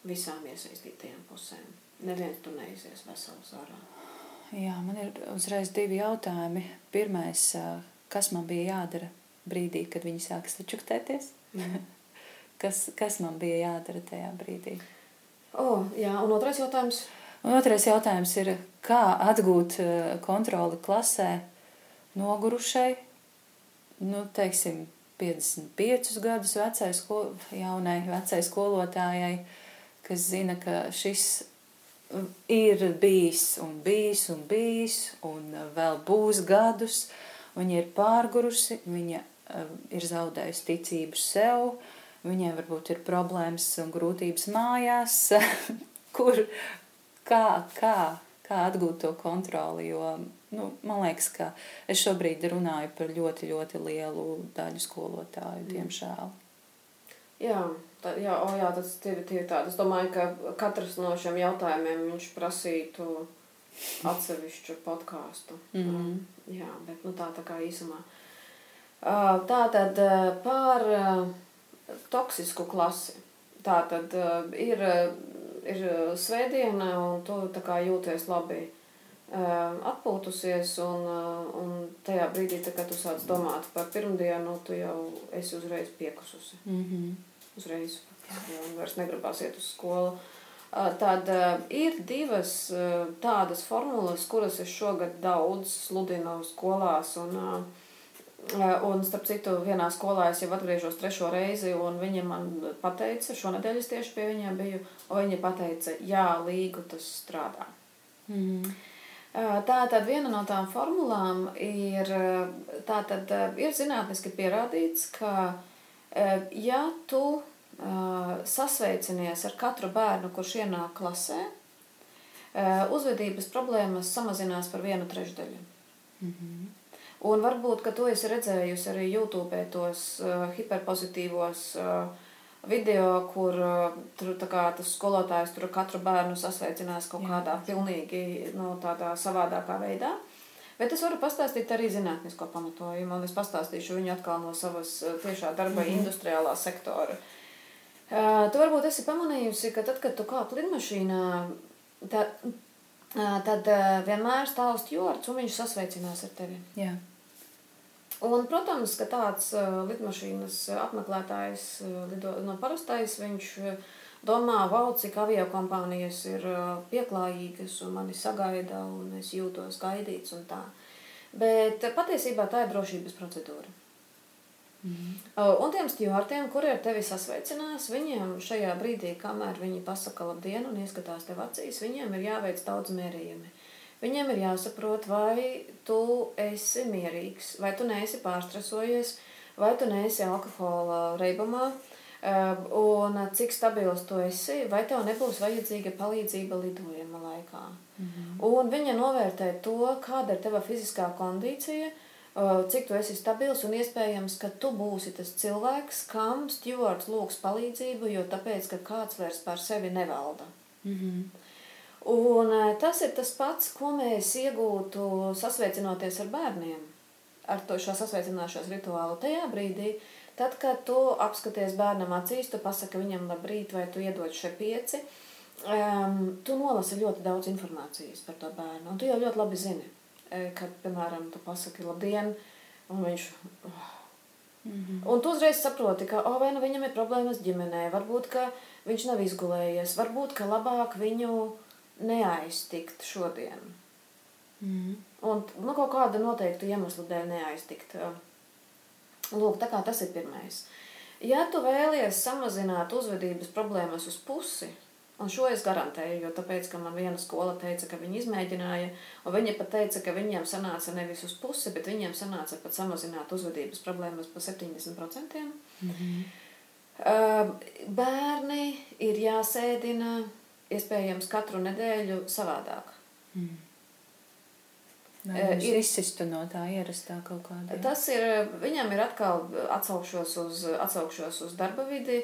visām iesaistītajām pusēm. Neviens tur neizies vesels ārā. Jā, man ir uzreiz divi jautājumi. Pirmais, uh, kas man bija jādara brīdī, kad viņi sāka sačuktēties? Mm. kas, kas man bija jādara tajā brīdī? Oh, jā, un otrais jautājums. Un otrais jautājums ir, kā atgūt eh, kontroli klasē nogurušai, nu, teiksim, 55 gadus vecai, skol, jaunai vecai skolotājai, kas zina, ka šis ir bijis un bijis un bijis un vēl būs gadus. Viņa ir pārgurusi, viņa eh, ir zaudējusi ticību sev, viņai varbūt ir problēmas un grūtības mājās, kur, kā, kā, kā atgūt to kontroli. Jo, nu, man liekas, ka es šobrīd runāju par ļoti, ļoti lielu daļu skolotāju, mm. diemžēl. Jā, tā, jā, o, jā tas ir tie tādi. Es domāju, ka katrs no šiem jautājumiem viņš prasītu atsevišķu podkāstu. Mm -hmm. Jā, bet nu, tā, tā kā īsumā. Tā tad par toksisku klasi. Tā tad ir ir eh, svētdiena, un tu jūties labi eh, atpūtusies. Un, eh, un tajā brīdī, tā, kad tu sāc domāt par pirmdienu, tu jau esi uzreiz piekususi. Mm -hmm. Uzreiz jau vairs negribās iet uz skolu. Tad ir divas tādas formulas, kuras es šogad daudz sludinu skolās. Un, uh, un, starp citu, vienā skolā es jau atgriežos trešo reizi, un viņa man teica, šonadēļ es tieši pie viņiem biju, un viņa teica, jā, līgu tas strādā. Mm. Tā tad viena no tām formulām ir, tā tad ir zinātniski pierādīts, ka ja tu sasveicinies ar katru bērnu, kurš ienāk klasē, uzvedības problēmas samazinās par vienu trešdaļu. Mm -hmm. Un varbūt, ka tu esi redzējusi arī YouTube tos uh, hiperpozitīvos uh, video, kur uh, tur kā, tas skolotājs tur katru bērnu sasveicinās kaut Jā. kādā pilnīgi nu, tādā savādākā veidā. Bet es varu pastāstīt arī zinātnisko pamatojumu, un es pastāstīšu viņu atkal no savas tiešā darba mm -hmm. industriālā sektora. Uh, tu varbūt esi pamanījusi, ka tad, kad tu kāp lidmašīnā, tā, uh, tad uh, vienmēr stāv stjords un viņš sasveicinās ar tevi. Jā. Un, protams, ka tāds lidmašīnas apmeklētājs, lido, no parastais, viņš domā, wow, cik avio kompānijas ir pieklājīgas un mani sagaida un es jūtos gaidīts un tā. Bet patiesībā tā ir drošības procedūra. Mm un tiem stjortiem, kuri ar tevi sasveicinās, viņiem šajā brīdī, kamēr viņi pasaka labdien un ieskatās tev acīs, viņiem ir jāveic daudz mērījumi. Viņiem ir jāsaprot, vai tu esi mierīgs, vai tu neesi pārstresojies, vai tu neesi alkohola reibumā, eh, un cik stabils tu esi, vai tev nebūs vajadzīga palīdzība lidojuma laikā. Mm -hmm. Un viņa novērtē to, kāda ir tava fiziskā kondīcija, eh, cik tu esi stabils un iespējams, ka tu būsi tas cilvēks, kam stewards lūgs palīdzību, jo tāpēc, ka kāds vairs par sevi nevalda. Mm -hmm. Un eh, tas ir tas pats, ko mēs iegūtu sasveicinoties ar bērniem, ar to šo sasveicināšanās rituālu tajā brīdī. Tad, kad tu apskaties bērnam acīs, tu pasaki viņam labrīt, vai tu iedod šeit pieci, um, tu nolasi ļoti daudz informācijas par to bērnu. Un tu jau ļoti labi zini, eh, kad, piemēram, tu pasaki labdien, un viņš... Oh. Mm -hmm. Un tu uzreiz saproti, ka oh, vai nu viņam ir problēmas ģimenē, varbūt, viņš nav izgulējies, varbūt, labāk viņu neaiztikt šodien. Mm. Un nu, kaut kāda noteikta iemesla dēļ neaiztikt. Lūk, tā kā tas ir pirmais. Ja tu vēlies samazināt uzvedības problēmas uz pusi, un šo es garantēju, jo tāpēc, ka man viena skola teica, ka viņi izmēģināja, un viņi pat teica, ka viņiem sanāca nevis uz pusi, bet viņiem sanāca pat samazināt uzvedības problēmas pa 70%. Mm -hmm. Bērni ir jāsēdina iespējams katru nedēļu savādāk. Mm. Vai jūs ir izsistu no tā ierastā kaut kādā? Tas ir, viņam ir atkal atsaukšos uz, atsaukšos uz darba vidi,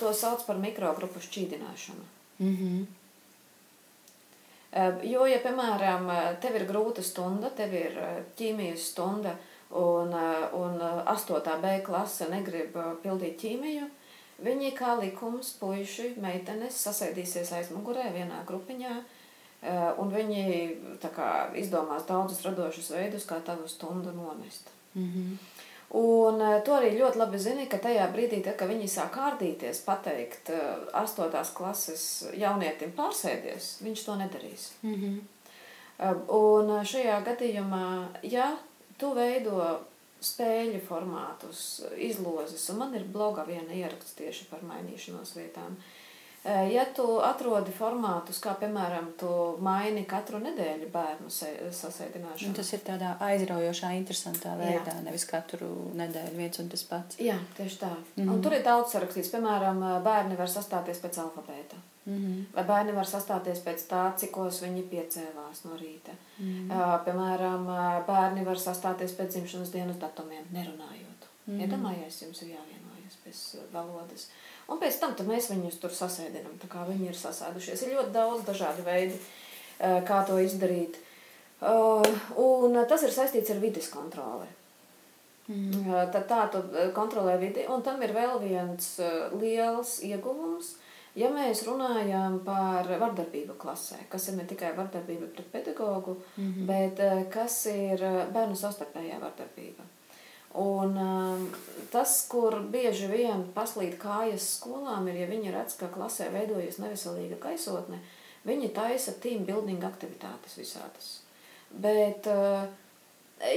to sauc par mikrogrupu šķīdināšanu. Mm -hmm. Jo, ja, piemēram, tev ir grūta stunda, tev ir ķīmijas stunda, un, un 8. B klase negrib pildīt ķīmiju, Viņi kā likums, puiši, meitenes sasēdīsies aizmugurē vienā grupiņā, eh, un viņi kā, izdomās daudzus radošus veidus, kā tavu stundu nonest. Mm -hmm. Un eh, to arī ļoti labi zini, ka tajā brīdī, tad, kad viņi sāk kārdīties, pateikt, eh, astotās klases jaunietim pārsēdies, viņš to nedarīs. Mm -hmm. Un šajā gadījumā, ja tu veido spēļu formātus, izlozes, un man ir bloga viena ieraksts tieši par mainīšanos vietām. Ja tu atrodi formātus, kā piemēram, tu maini katru nedēļu bērnu sasēdināšanu. Un tas ir tādā aizraujošā, interesantā veidā, Jā. nevis katru nedēļu viens un tas pats. Jā, tieši tā. Mm -hmm. Un tur ir daudz sarakstīts. Piemēram, bērni var sastāties pēc alfabēta. Mm -hmm. Vai bērni var sastāties pēc tā, cikos viņi piecēlās no rīta. Mm -hmm. uh, piemēram, bērni var sastāties pēc dzimšanas dienas datumiem, nerunājot. Mm -hmm. Iedomājies, jums ir jāvienojas bez valodas. Un pēc tam mēs viņus tur sasēdinām, tā kā viņi ir sasēdušies. Ir ļoti daudz dažādu veidu, uh, kā to izdarīt. Uh, un tas ir saistīts ar vidas kontroli. Mm. Uh, tad tā tu kontrolē vidi, un tam ir vēl viens liels ieguvums – Ja mēs runājam par vardarbību klasē, kas ir ne tikai vardarbība pret pedagogu, mm -hmm. bet eh, kas ir eh, bērnu savstarpējā vardarbība. Un um, tas, kur bieži vien paslīd kājas skolām, ir, ja viņi redz, ka klasē veidojas neveselīga gaisotne, viņi taisa team building aktivitātes visādas. Bet, uh,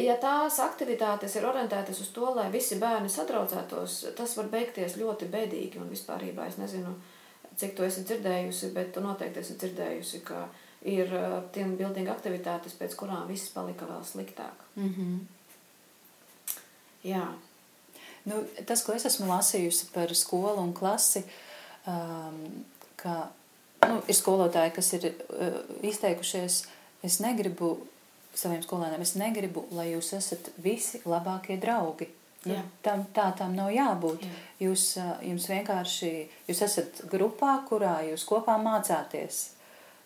ja tās aktivitātes ir orientētas uz to, lai visi bērni sadraudzētos, tas var beigties ļoti bēdīgi un vispārībā es nezinu, cik tu esi dzirdējusi, bet tu noteikti esi dzirdējusi, ka ir tiem building aktivitātes, pēc kurām viss palika vēl sliktāk. Mm -hmm. Jā. Nu, tas, ko es esmu lasījusi par skolu un klasi, um, ka nu, ir skolotāji, kas ir uh, izteikušies, es negribu saviem skolēniem, es negribu, lai jūs esat visi labākie draugi. Nu, tam, tā tam nav jābūt. Jā. Jūs, jums vienkārši jūs esat grupā, kurā jūs kopā mācāties.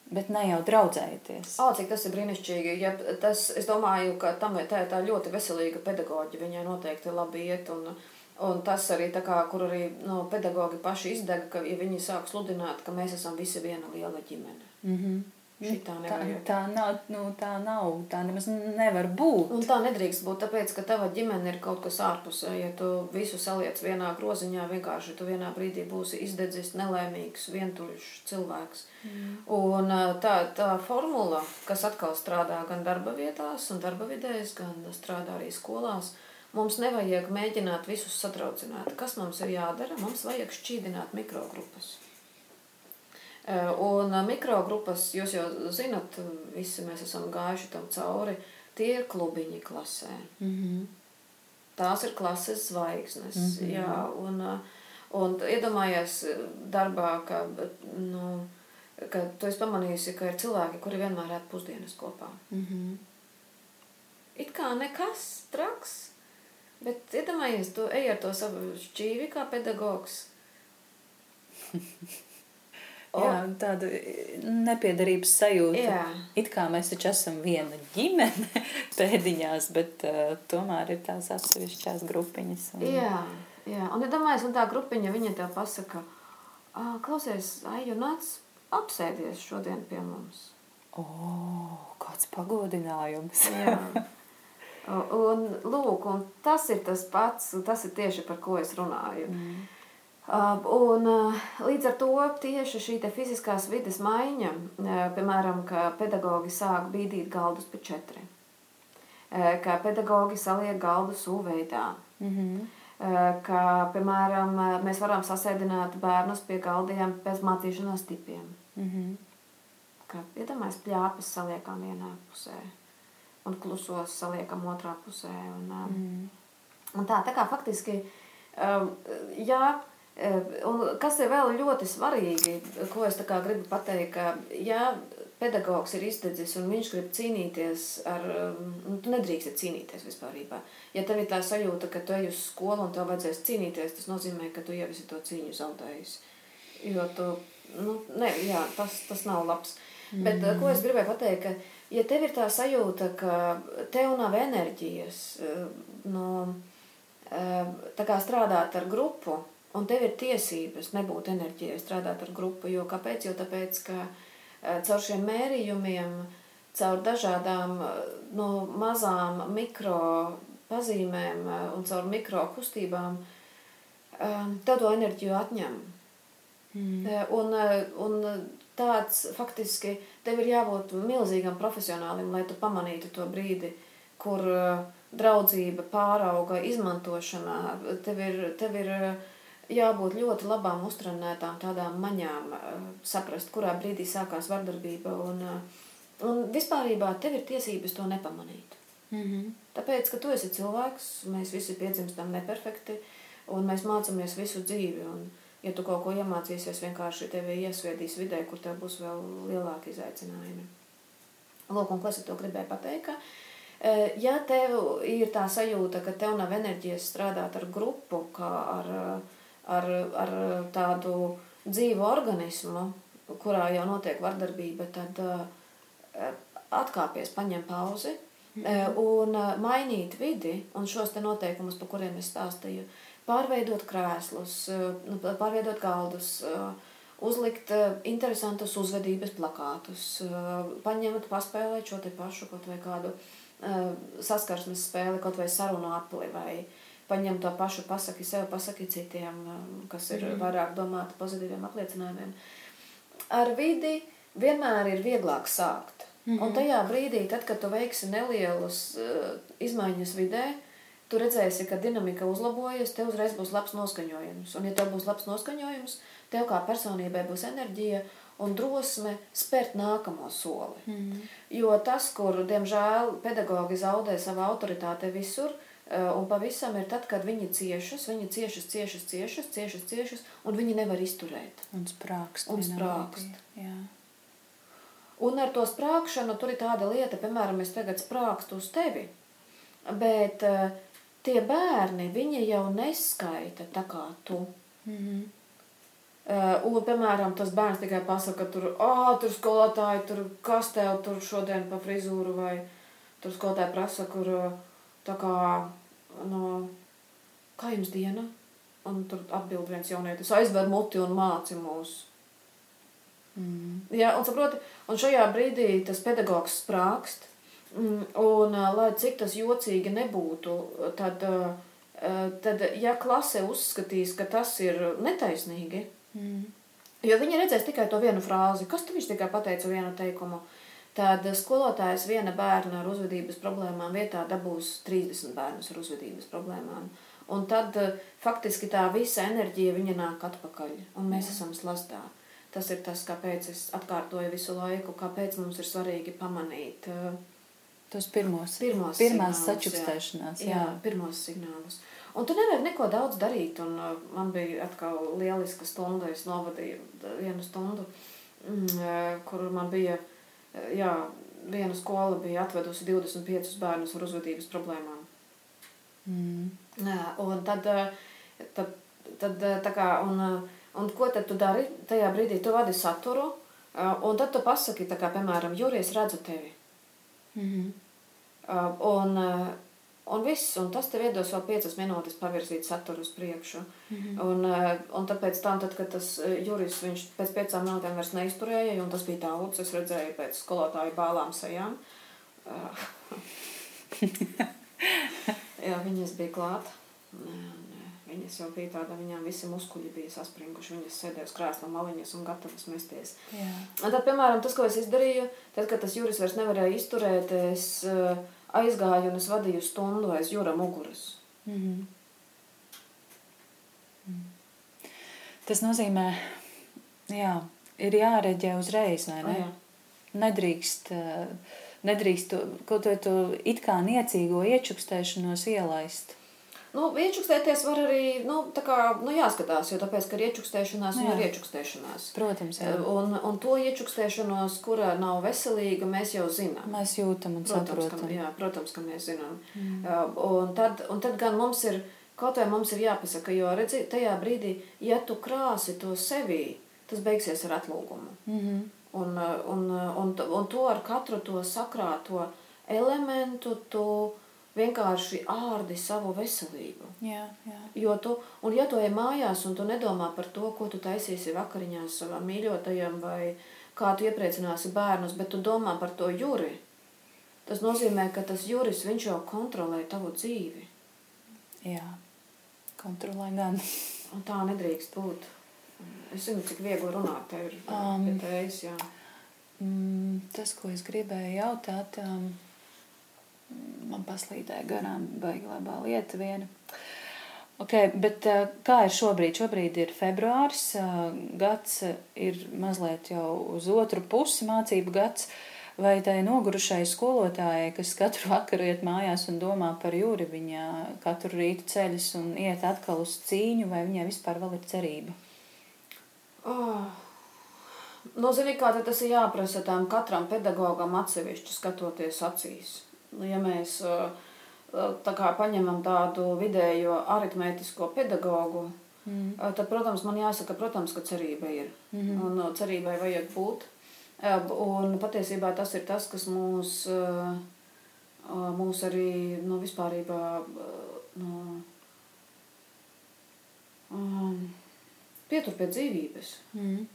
Bet ne jau draudzēties. O, cik tas ir brīnišķīgi. Ja tas, es domāju, ka tam ir tā, tā ļoti veselīga pedagoģija. Viņai noteikti labi iet. Un, un tas arī, kā, kur arī no, nu, pedagogi paši izdega, ka ja viņi sāk sludināt, ka mēs esam visi viena liela ģimene. Mm -hmm. Šitā tā, tā nav, nu, tā nav, tā nemaz nevar būt. Un tā nedrīkst būt, tāpēc, ka tava ģimene ir kaut kas ārpusē. Ja tu visu saliec vienā groziņā, vienkārši tu vienā brīdī būsi izdedzis, nelēmīgs, vientuļš cilvēks. Mm. Un tā, tā formula, kas atkal strādā gan darba vietās, un darba vidēs, gan strādā arī skolās, mums nevajag mēģināt visus satraucināt. Kas mums ir jādara? Mums vajag šķīdināt mikrogrupas. Eh, un eh, mikrogrupas, jūs jau zinat, visi mēs esam gājuši tam cauri, tie ir klubiņi klasē. Mm -hmm. Tās ir klases zvaigznes. Mm -hmm. Jā, un, eh, un iedomājies darbā, ka, nu, ka tu esi pamanījusi, ka ir cilvēki, kuri vienmēr ēd pusdienas kopā. Mm -hmm. It kā nekas traks, bet iedomājies, tu ej ar to savu šķīvi kā pedagogs. Jā, tāda nepiedarības sajūta. Jā. It kā mēs taču esam viena ģimene pēdiņās, bet uh, tomēr ir tās atsevišķās grupiņas. Un... Jā, jā, un ja domājies, un tā grupiņa, viņa tev pasaka, klausies, Aiju, nāc apsēdies šodien pie mums. O, kāds pagodinājums. jā. Un, lūk, un tas ir tas pats, tas ir tieši par ko es runāju. Mm. Un, līdz ar to tieši šī fiziskās vidas maiņa, piemēram, ka pedagogi sāk bīdīt galdus pa četri, ka pedagogi saliek galdus U-veidā, mm -hmm. ka, piemēram, mēs varam sasēdināt bērnus pie galdiem pēc mācīšanās tipiem. Mm -hmm. Ka, iedomājies, pļāpes saliekam vienā pusē un klusos saliekam otrā pusē. Un, mm -hmm. un tā, tā kā faktiski, jā, Un kas ir vēl ļoti svarīgi, ko es gribu pateikt, ka, ja pedagogs ir izteicis un viņš grib cīnīties ar, nu, tu nedrīkst cīnīties vispār. Ja tev ir tā sajūta, ka tu ej uz skolu un tev vajadzēs cīnīties, tas nozīmē, ka tu jau esi to cīņu zaudējis. Jo tu, nu, ne, jā, tas, tas nav labs. Mm. Bet ko es gribēju pateikt, ka, ja tev ir tā sajūta, ka tev nav enerģijas, no, tā kā strādāt ar grupu, Un tev ir tiesības nebūt enerģijai, strādāt ar grupu. Jo kāpēc? Jo tāpēc, ka e, caur šiem mērījumiem, caur dažādām e, no mazām mikro pazīmēm e, un caur mikro kustībām, tev to enerģiju atņem. Mm. Un, un tāds faktiski tev ir jābūt milzīgam profesionālim, lai tu pamanītu to brīdi, kur draudzība pārauga izmantošanā. Tev ir, tev ir jābūt ļoti labām uztrenētām tādām maņām, eh, saprast, kurā brīdī sākās vardarbība. Un, eh, un vispārībā tev ir tiesības to nepamanīt. Mm -hmm. Tāpēc, ka tu esi cilvēks, mēs visi piedzimstam neperfekti, un mēs mācāmies visu dzīvi. Un, ja tu kaut ko iemācīsies, vienkārši tevi iesviedīs vidē, kur tev būs vēl lielāki izaicinājumi. Lūk, un ko es to gribēju pateikt? Ka, eh, ja tev ir tā sajūta, ka tev nav enerģijas strādāt ar grupu, kā ar ar, ar tādu dzīvu organismu, kurā jau notiek vardarbība, tad uh, atkāpies, paņem pauzi mm. un uh, mainīt vidi un šos te noteikumus, par kuriem es stāstīju, pārveidot krēslus, uh, pārveidot galdus, uzlikt interesantus uzvedības plakātus, paņemt, paspēlēt šo te pašu kaut vai kādu saskarsmes spēli, kaut vai sarunu apli vai uh, paņem to pašu, pasaki sev, pasaki citiem, um, kas ir mm. vairāk domāti pozitīviem apliecinājumiem. Ar vidi vienmēr ir vieglāk sākt. Mm -hmm. Un tajā brīdī, tad, kad tu veiksi nelielus uh, izmaiņas vidē, tu redzēsi, ka dinamika uzlabojas, tev uzreiz būs labs noskaņojums. Un, ja tev būs labs noskaņojums, tev kā personībai būs enerģija un drosme spērt nākamo soli. Mm. Jo tas, kur, diemžēl, pedagogi zaudē savu autoritāti visur, Eh, un pavisam ir tad, kad viņi ciešas, viņi ciešas, ciešas, ciešas, ciešas, ciešas, un viņi nevar izturēt. Un sprākst. Un sprākst. Jā. Un ar to sprākšanu tur ir tāda lieta, piemēram, es tagad sprākstu uz tevi, bet uh, tie bērni, viņi jau neskaita tā kā tu. Mm -hmm. Uh, un, piemēram, tas bērns tikai pasaka, ka tur, ah, tur skolotāji, tur kas tev tur šodien pa frizūru, vai tur skolotāji prasa, kur tā kā, no, kā jums diena? Un tur atbild viens jaunietis, aizver muti un māci mūs. Mm. Jā, un saproti, un šajā brīdī tas pedagogs sprākst, mm, un lai cik tas jocīgi nebūtu, tad, tad ja klase uzskatīs, ka tas ir netaisnīgi, Mm. Jo viņi redzēs tikai to vienu frāzi, kas viņš tikai pateica vienu teikumu. Tad skolotājs viena bērna ar uzvedības problēmām vietā dabūs 30 bērnus ar uzvedības problēmām. Un tad eh, faktiski tā visa enerģija viņa nāk atpakaļ, un mēs Jā. esam slazdā. Tas ir tas, kāpēc es atkārtoju visu laiku, kāpēc mums ir svarīgi pamanīt uh, tos pirmos, pirmos pirmās sačukstēšanās. Jā, jā. jā, pirmos signālus. Un tur nevajag neko daudz darīt. Un, uh, man bija atkal lieliska stunda. Es novadīju vienu stundu, mm, kur man bija jā, viena skola bija atvedusi 25 bērnus ar uzvedības problēmām. Mm. Jā, un tad, uh, tad, tad tā kā, un, un ko tad tu dari? Tajā brīdī tu vadi saturu, un tad tu pasaki, tā kā, piemēram, Jurijas redzu tevi. Mm -hmm. Un, Un viss, un tas tev iedos vēl piecas minūtes pavirzīt saturu uz priekšu. Mm -hmm. un, eh, un tāpēc, tam, tad, kad tas eh, juris viņš pēc piecām minūtēm vairs neizturēja, un tas bija daudz, es redzēju pēc skolotāju bālām sejām. Jā, viņas bija klāt. Viņas jau bija tāda, viņām visi muskuļi bija saspringuši. Viņas sēdēja uz krēsla maliņas un gatavas mesties. Jā. Un tad, piemēram, tas, ko es izdarīju, tad, kad tas juris vairs nevarēja izturēt, es uh, aizgāju un es vadīju stundu aiz jūra muguras. Mm -hmm. Tas nozīmē, jā, ir jāreģē uzreiz, vai ne? Jā. Nedrīkst, eh, nedrīkst kaut ko to it kā niecīgo iečukstēšanos ielaist. Nu, iečukstēties var arī, nu, tā kā, nu, jāskatās, jo tāpēc, ka ir iečukstēšanās un ir iečukstēšanās. Protams, jā. Un, un to iečukstēšanos, kura nav veselīga, mēs jau zinām. Mēs jūtam un protams, saprotam. Ka, jā, protams, ka mēs zinām. Mm. Un, tad, un tad gan mums ir, kaut vai mums ir jāpasaka, jo redzi, tajā brīdī, ja tu krāsi to sevī, tas beigsies ar atlūgumu. Mm -hmm. un, un, un, un, un to ar katru to sakrāto elementu tu vienkārši ārdi savu veselību. Jā, jā. Jo tu, un ja tu ej mājās un tu nedomā par to, ko tu taisīsi vakariņās savam mīļotajam vai kā tu iepriecināsi bērnus, bet tu domā par to jūri, tas nozīmē, ka tas jūris, viņš jau kontrolē tavu dzīvi. Jā, kontrolē gan. Un tā nedrīkst būt. Es zinu, cik viegli runāt tev ir um, pie tējas, jā. Mm, tas, ko es gribēju jautāt, um, man paslīdēja garām, baigi labā lieta viena. Okay, bet eh, kā ir šobrīd? Šobrīd ir februāris, eh, gads ir mazliet jau uz otru pusi mācību gads. Vai tai nogurušai skolotājai, kas katru vakaru iet mājās un domā par jūri, viņa katru rītu ceļas un iet atkal uz cīņu, vai viņai vispār vēl ir cerība? Oh. Nu, zini, kā tas ir jāprasa tam katram pedagogam atsevišķi skatoties acīs. Nu, ja mēs tā kā paņemam tādu vidējo aritmētisko pedagogu, mm. tad, protams, man jāsaka, protams, ka cerība ir. Mm -hmm. Un cerībai vajag būt. Un patiesībā tas ir tas, kas mūs, mūs arī nu, vispārībā nu, um, pietur pie dzīvības. Mm.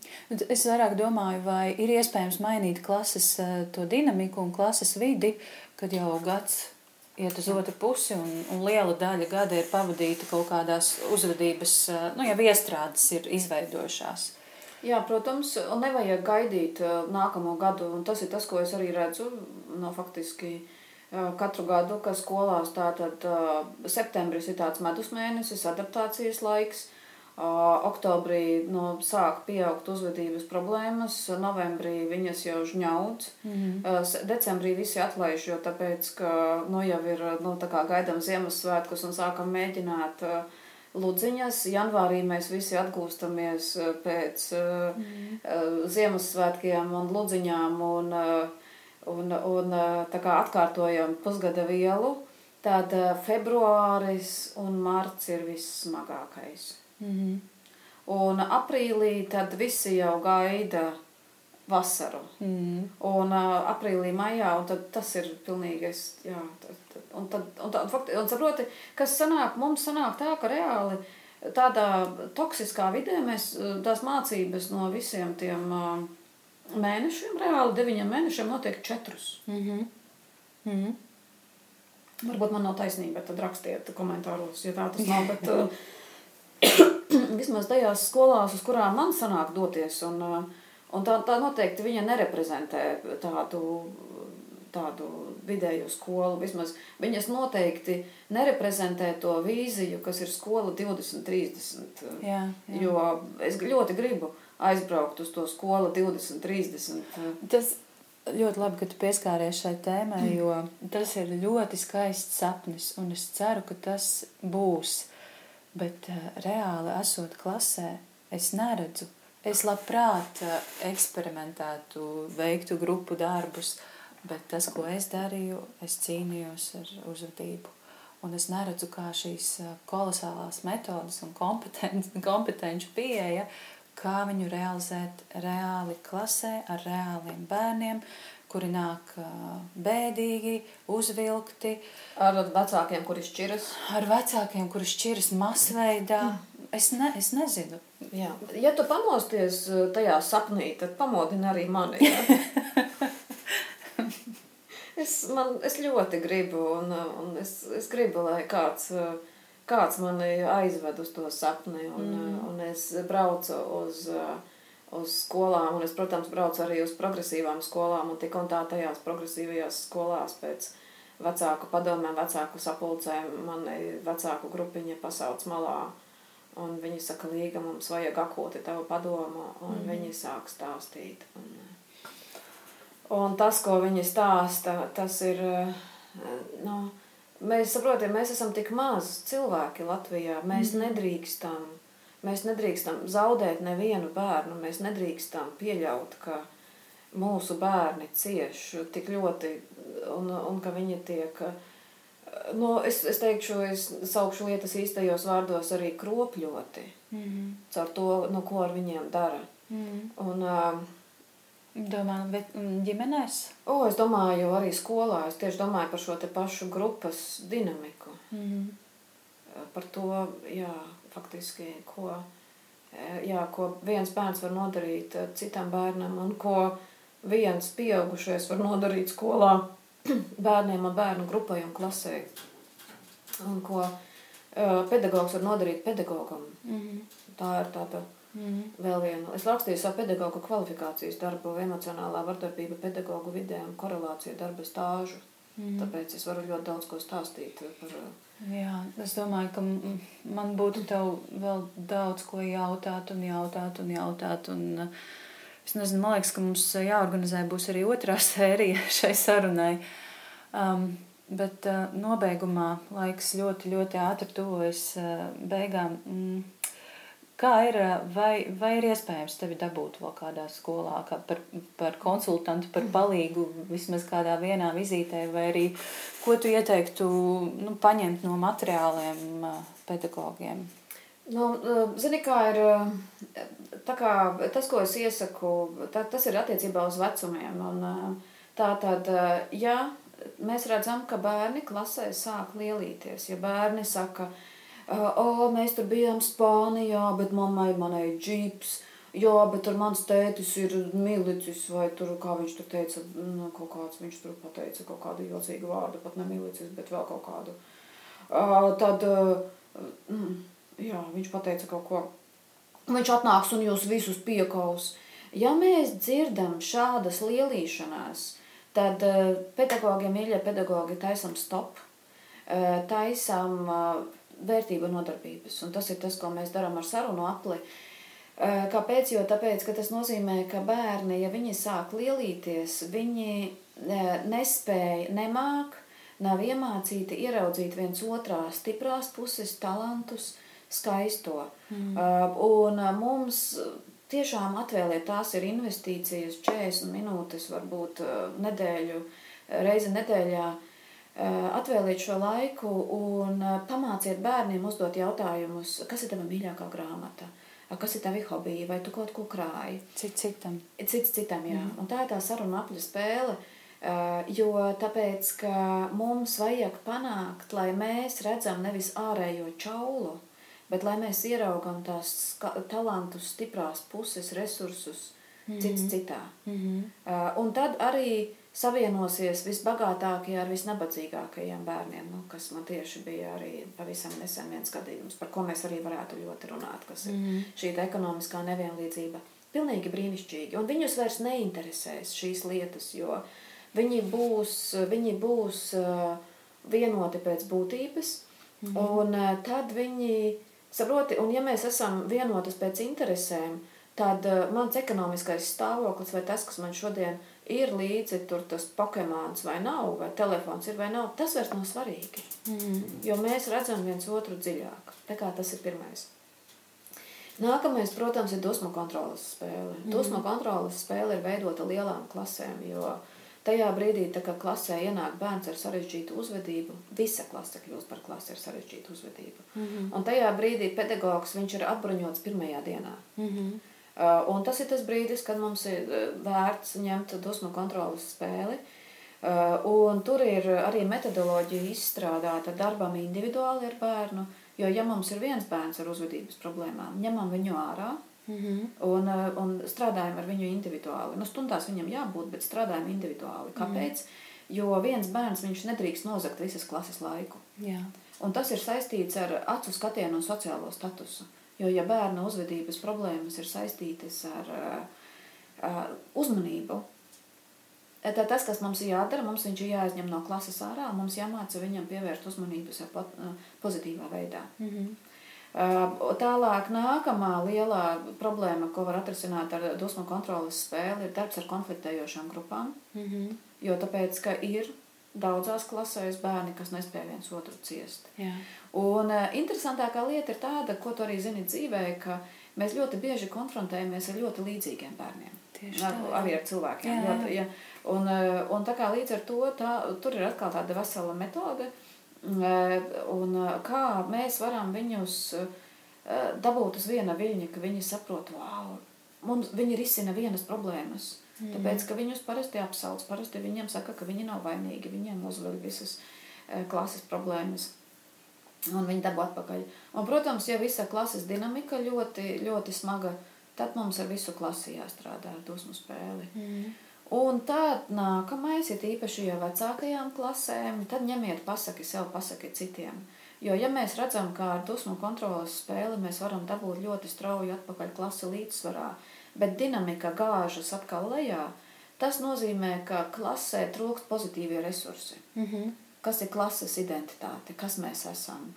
Es vairāk domāju, vai ir iespējams mainīt klases to dinamiku un klases vidi, kad jau gads iet uz otru pusi, un, un liela daļa gada ir pavadīta kaut kādās uzvedības, nu, jau iestrādes ir izveidojušās. Jā, protams, un nevajag gaidīt nākamo gadu, un tas ir tas, ko es arī redzu, no faktiski katru gadu, ka skolās tātad septembris ir tāds medus mēnesis, adaptācijas laiks, Oktobrī nu, sāk pieaugt uzvedības problēmas, novembrī viņas jau žņauc. Mm -hmm. Decembrī visi atlaiž, jo tāpēc, ka nu, jau ir nu, gaidām Ziemassvētkus un sākam mēģināt ludziņas. Janvārī mēs visi atgūstamies pēc mm -hmm. Ziemassvētkiem un ludziņām un, un, un tā kā atkārtojam pusgada vielu. Tad februāris un marts ir vissmagākais. -hmm. Un aprīlī tad visi jau gaida vasaru. Mm. Un uh, aprīlī, maijā, un tad tas ir pilnīgais, jā, tad, tad, un tad, un tā, fakti, un saproti, kas sanāk, mums sanāk tā, ka reāli tādā toksiskā vidē mēs tās mācības no visiem tiem uh, mēnešiem, reāli deviņiem mēnešiem notiek četrus. Mm -hmm. Mm -hmm. Varbūt man nav taisnība, bet tad rakstiet komentāros, ja tā tas nav, bet uh, vismaz tajās skolās, uz kurām man sanāk doties, un, uh, un tā, tā noteikti viņa nereprezentē tādu, tādu vidējo skolu, vismaz viņas noteikti nereprezentē to vīziju, kas ir skola 2030, Jā, jā. jo es ļoti gribu aizbraukt uz to skolu 2030. Tas ļoti labi, ka tu pieskāries šai tēmai, jo tas ir ļoti skaists sapnis, un es ceru, ka tas būs. Bet uh, reāli esot klasē, es neredzu. Es labprāt uh, eksperimentētu, veiktu grupu darbus, bet tas, ko es darīju, es cīnījos ar uzvedību. Un es neredzu, kā šīs uh, kolosālās metodas un kompeten- kompetenci pieeja, kā viņu realizēt reāli klasē ar reāliem bērniem, kuri nāk bēdīgi, uzvilkti, Ar vecākiem, kuri šķiras. ar vecākiem, kuri šķiras masveidā. Es, ne, es nezinu. Jā. Ja tu pamosties tajā sapnī, tad pamodini arī mani. Es, man, es ļoti gribu, un, un es, es gribu, lai kāds, kāds mani aizved uz to sapni. Un, mm. un es braucu uz, uh, uz skolām, un es, protams, braucu arī uz progresīvām skolām, un tik un tā tajās progresīvajās skolās pēc vecāku padomēm, vecāku sapulcēm, mani vecāku grupiņa pasauc malā. Un viņi saka, Līga, mums vajag akūti tavu padomu, un mm. viņi sāk stāstīt. Un, un tas, ko viņi stāsta, tas ir, eh, nu, mēs saprotam, mēs esam tik maz cilvēki Latvijā, mēs mm. nedrīkstam, mēs nedrīkstam zaudēt nevienu bērnu, mēs nedrīkstam pieļaut, ka mūsu bērni cieš tik ļoti, un, un ka viņi tiek, nu, es, es teikšu, es saukšu lietas īstajos vārdos arī kropļoti, Mm -hmm. caur to, nu, ko ar viņiem dara. Mm. Un, uh, Domā, bet ģimenēs? o, es domāju, arī skolā, es tieši domāju par šo te pašu grupas dinamiku. Mm. Par to, jā, faktiski, ko, eh, jā, ko viens bērns var nodarīt eh, citam bērnam un ko viens pieaugušais var nodarīt skolā bērniem un bērnu grupai un klasē. Un ko uh, pedagogs var nodarīt pedagogam. Mm. Tā ir tāda Mm. vēl viena. Es rakstīju savu pedagogu kvalifikācijas darbu, emocionālā vardarbība pedagogu vidē un korelācija darba stāžu. Mm. Tāpēc es varu ļoti daudz ko stāstīt par Jā, es domāju, ka man būtu tev vēl daudz ko jautāt un jautāt un jautāt. Un, uh, es nezinu, man liekas, ka mums jāorganizē būs arī otrā sērija šai sarunai. Um, bet uh, nobeigumā laiks ļoti, ļoti ātri tuvojas uh, beigām. Mm. Kā ir, uh, vai, vai ir iespējams tevi dabūt vēl kādā skolā, kā par, par konsultantu, par palīgu, vismaz kādā vienā vizītē, vai arī ko tu ieteiktu nu, paņemt no materiāliem uh, pedagogiem? Nu, uh, zini, kā ir tā kā tas, ko es iesaku, tā, tas ir attiecībā uz vecumiem. Un, tā tad, ja mēs redzam, ka bērni klasē sāk lielīties, ja bērni saka, uh, o, mēs tur bijām Spānijā, bet mammai manai džips, jā, bet tur mans tētis ir milicis, vai tur, kā viņš tur teica, nu, kaut kāds, viņš tur pateica kaut kādu jocīgu vārdu, pat ne milicis, bet vēl kaut kādu. Uh, tad, uh, mm, jā, viņš pateica kaut ko. Viņš atnāks un jūs visus piekaus. Ja mēs dzirdam šādas lielīšanās, tad uh, pedagogiem, mīļie pedagogi, taisam stop, uh, taisam uh, vērtību nodarbības. Un tas ir tas, ko mēs darām ar sarunu apli. Uh, Kāpēc? Jo tāpēc, ka tas nozīmē, ka bērni, ja viņi sāk lielīties, viņi uh, nespēja, nemāk, nav iemācīti ieraudzīt viens otrā stiprās puses, talantus, skaisto. Mm. Uh, un mums tiešām atvēliet, tās ir investīcijas, 40 minūtes, varbūt nedēļu, reizi nedēļā. Uh, Atvēliet šo laiku un uh, pamāciet bērniem uzdot jautājumus, kas ir tava mīļākā grāmata, kas ir tavi hobiji, vai tu kaut ko krāji. Cits citam. Cits citam, jā. Mm. Un tā ir tā saruna apļa spēle, jo tāpēc, ka mums vajag panākt, lai mēs redzam nevis ārējo čaulu, bet lai mēs ieraugam tās talantus, stiprās puses, resursus, mm -hmm. cits citā. Mm -hmm. un tad arī savienosies visbagātākie ar visnabadzīgākajiem bērniem, nu, kas man tieši bija arī pavisam nesen viens gadījums, par ko mēs arī varētu ļoti runāt, kas ir mm -hmm. šī ekonomiskā nevienlīdzība. Pilnīgi brīnišķīgi. Un viņus vairs neinteresēs šīs lietas, jo viņi būs, viņi būs uh, vienoti pēc būtības, mm -hmm. un uh, tad viņi, saproti, un ja mēs esam vienotas pēc interesēm, tad uh, mans ekonomiskais stāvoklis vai tas, kas man šodien ir, ir līdzi tur tas Pokemons vai nav, vai telefons ir vai nav, tas vairs nav svarīgi. Mm. Jo mēs redzam viens otru dziļāk. Tā kā tas ir pirmais. Nākamais, protams, ir dusmu kontrolas spēle. Mm. Dusmu kontrolas spēle ir veidota lielām klasēm, jo tajā brīdī, kad klasē ienāk bērns ar sarežģītu uzvedību, visa klase kļūst par klasi ar sarežģītu uzvedību. Mm. Un tajā brīdī pedagogs viņš ir apbruņots pirmajā dienā. Mm un tas ir tas brīdis, kad mums ir uh, vērts ņemt dusmu kontrolas spēli. Uh, un tur ir arī metodoloģija izstrādāta darbam individuāli ar bērnu. Jo, ja mums ir viens bērns ar uzvedības problēmām, ņemam viņu ārā mm -hmm. un, un strādājam ar viņu individuāli. Nu, stundās viņam jābūt, bet strādājam individuāli. Kāpēc? Mm -hmm. Jo viens bērns nedrīkst nozagt visas klases laiku. Jā. Un tas ir saistīts ar acu skatienu un sociālo statusu. Mm Jo, ja bērna uzvedības problēmas ir saistītas ar uh, uzmanību, tad tas, kas mums ir jādara, mums viņš ir jāizņem no klases ārā, mums jāmāca viņam pievērst uzmanību sev pozitīvā veidā. Mm -hmm. Uh, tālāk, nākamā lielā problēma, ko var atrisināt ar dusmu kontrolas spēli, ir darbs ar konfliktējošām grupām. Mm -hmm. Jo tāpēc, ka ir daudzās klasēs bērni, kas nespēja viens otru ciest. Jā. Un uh, interesantākā lieta ir tāda, ko tu arī zini dzīvē, ka mēs ļoti bieži konfrontējamies ar ļoti līdzīgiem bērniem. Tieši ar, tā, arī ar cilvēkiem. Jā. Ļoti, ja. un, uh, un tā kā līdz ar to tā, tur ir atkal tāda vesela metode, uh, un uh, kā mēs varam viņus uh, dabūt uz viena viļņa, ka viņi saprot, wow, mums, viņi risina vienas problēmas. Mm. Tāpēc, ka viņus parasti apsauc, parasti viņiem saka, ka viņi nav vainīgi, viņiem uzveļ visas uh, klases problēmas un viņi dabū atpakaļ. Un, protams, ja visa klases dinamika ļoti, ļoti smaga, tad mums ar visu klasi jāstrādā ar dusmu spēli. Mm. Un tad nākamais ir īpaši jau vecākajām klasēm, tad ņemiet pasaki sev, pasaki citiem. Jo, ja mēs redzam, ka ar dusmu kontrolas spēli mēs varam dabūt ļoti strauji atpakaļ klasi līdzsvarā, bet dinamika gāžas atkal lejā, tas nozīmē, ka klasē trūkst pozitīvie resursi. Mm -hmm kas ir klases identitāte, kas mēs esam,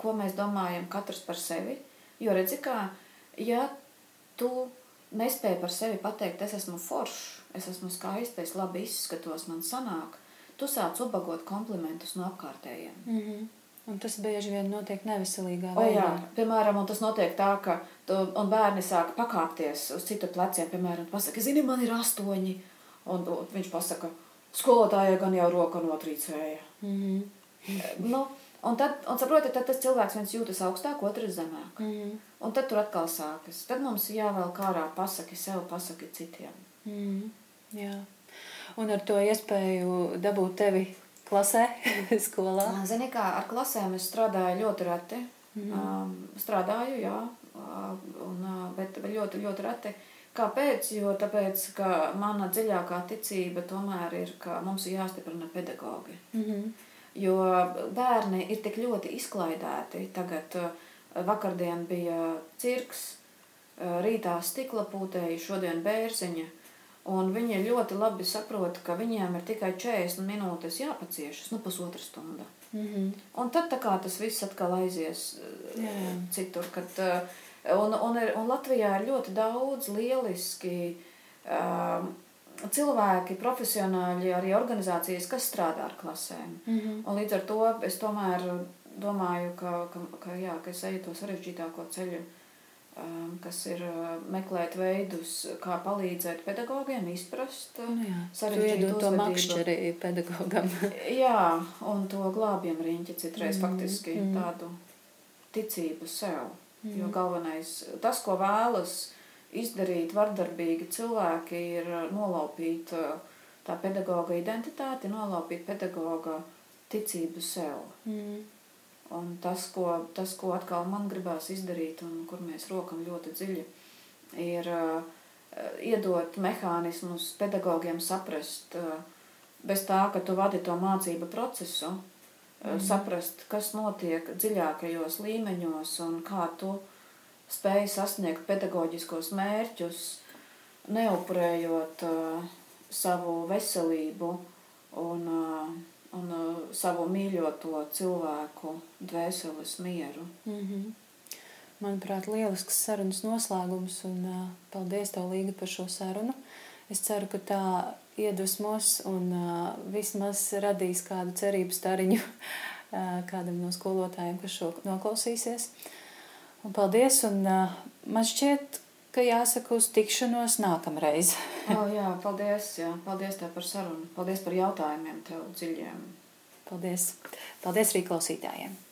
ko mēs domājam katrs par sevi. Jo redzi, kā, ja tu nespēji par sevi pateikt, es esmu foršs, es esmu skaists, es labi izskatos, man sanāk, tu sāc ubagot komplimentus no apkārtējiem. Mm -hmm. Un tas bieži vien notiek neveselīgā veidā. O, jā, piemēram, tas notiek tā, ka un bērni sāk pakāpties uz citu pleciem, piemēram, pasaka, zini, man ir astoņi, un, un viņš pasaka, Skolotājai gan jau roka notrīcēja. Mm -hmm. nu, un tad, un saprotiet, tad tas cilvēks viens jūtas augstāk, otrs zemāk. Mm -hmm. Un tad tur atkal sākas. Tad mums jāvēl kārā pasaki sev, pasaki citiem. Mm -hmm. Jā. Un ar to iespēju dabūt tevi klasē, skolā? Zini kā, ar klasēm es strādāju ļoti reti. Mm um, strādāju, jā, un, bet ļoti, ļoti reti. Kāpēc? Jo tāpēc, ka mana dziļākā ticība tomēr ir, ka mums ir jāstiprina pedagogi. Mm -hmm. Jo bērni ir tik ļoti izklaidēti. Tagad vakardien bija cirks, rītā stikla pūtēji, šodien bērziņa. Un viņi ļoti labi saprot, ka viņiem ir tikai 40 minūtes jāpaciešas, nu pusotra stunda. Mm -hmm. Un tad tā kā tas viss atkal aizies Jā. citur, kad uh, Un, un, ir, un Latvijā ir ļoti daudz lieliski um, cilvēki, profesionāļi, arī organizācijas, kas strādā ar klasēm. Mm -hmm. Un līdz ar to es tomēr domāju, ka, ka, ka, jā, ka es eju to sarežģītāko ceļu, um, kas ir uh, meklēt veidus, kā palīdzēt pedagogiem izprast nu jā, sarežģītu to makšķeri pedagogam. jā, un to glābjam riņķi citreiz mm -hmm. faktiski mm -hmm. tādu ticību sev. Mm. Jo galvenais, tas, ko vēlas izdarīt vardarbīgi cilvēki, ir nolaupīt tā pedagoga identitāti, nolaupīt pedagoga ticību sev. Mm. Un tas ko, tas, ko atkal man gribās izdarīt, un kur mēs rokam ļoti dziļi, ir uh, iedot mehānismus pedagogiem saprast, uh, bez tā, ka tu vadi to mācību procesu, mm. Saprast, kas notiek dziļākajos līmeņos un kā tu spēj sasniegt pedagoģiskos mērķus, neupurējot uh, savu veselību un, uh, un uh, savu mīļoto cilvēku dvēseles mieru. Mm -hmm. Manuprāt, lielisks sarunas noslēgums, un uh, paldies tev, Līga, par šo sarunu. Es ceru, ka tā iedvesmos un uh, vismaz radīs kādu cerību stariņu uh, kādam no skolotājiem, kas šo noklausīsies. Un paldies, un uh, man šķiet, ka jāsaka uz tikšanos nākamreiz. oh, jā, paldies, jā, paldies tev par sarunu. Paldies par jautājumiem tev dziļiem. Paldies. Paldies arī klausītājiem.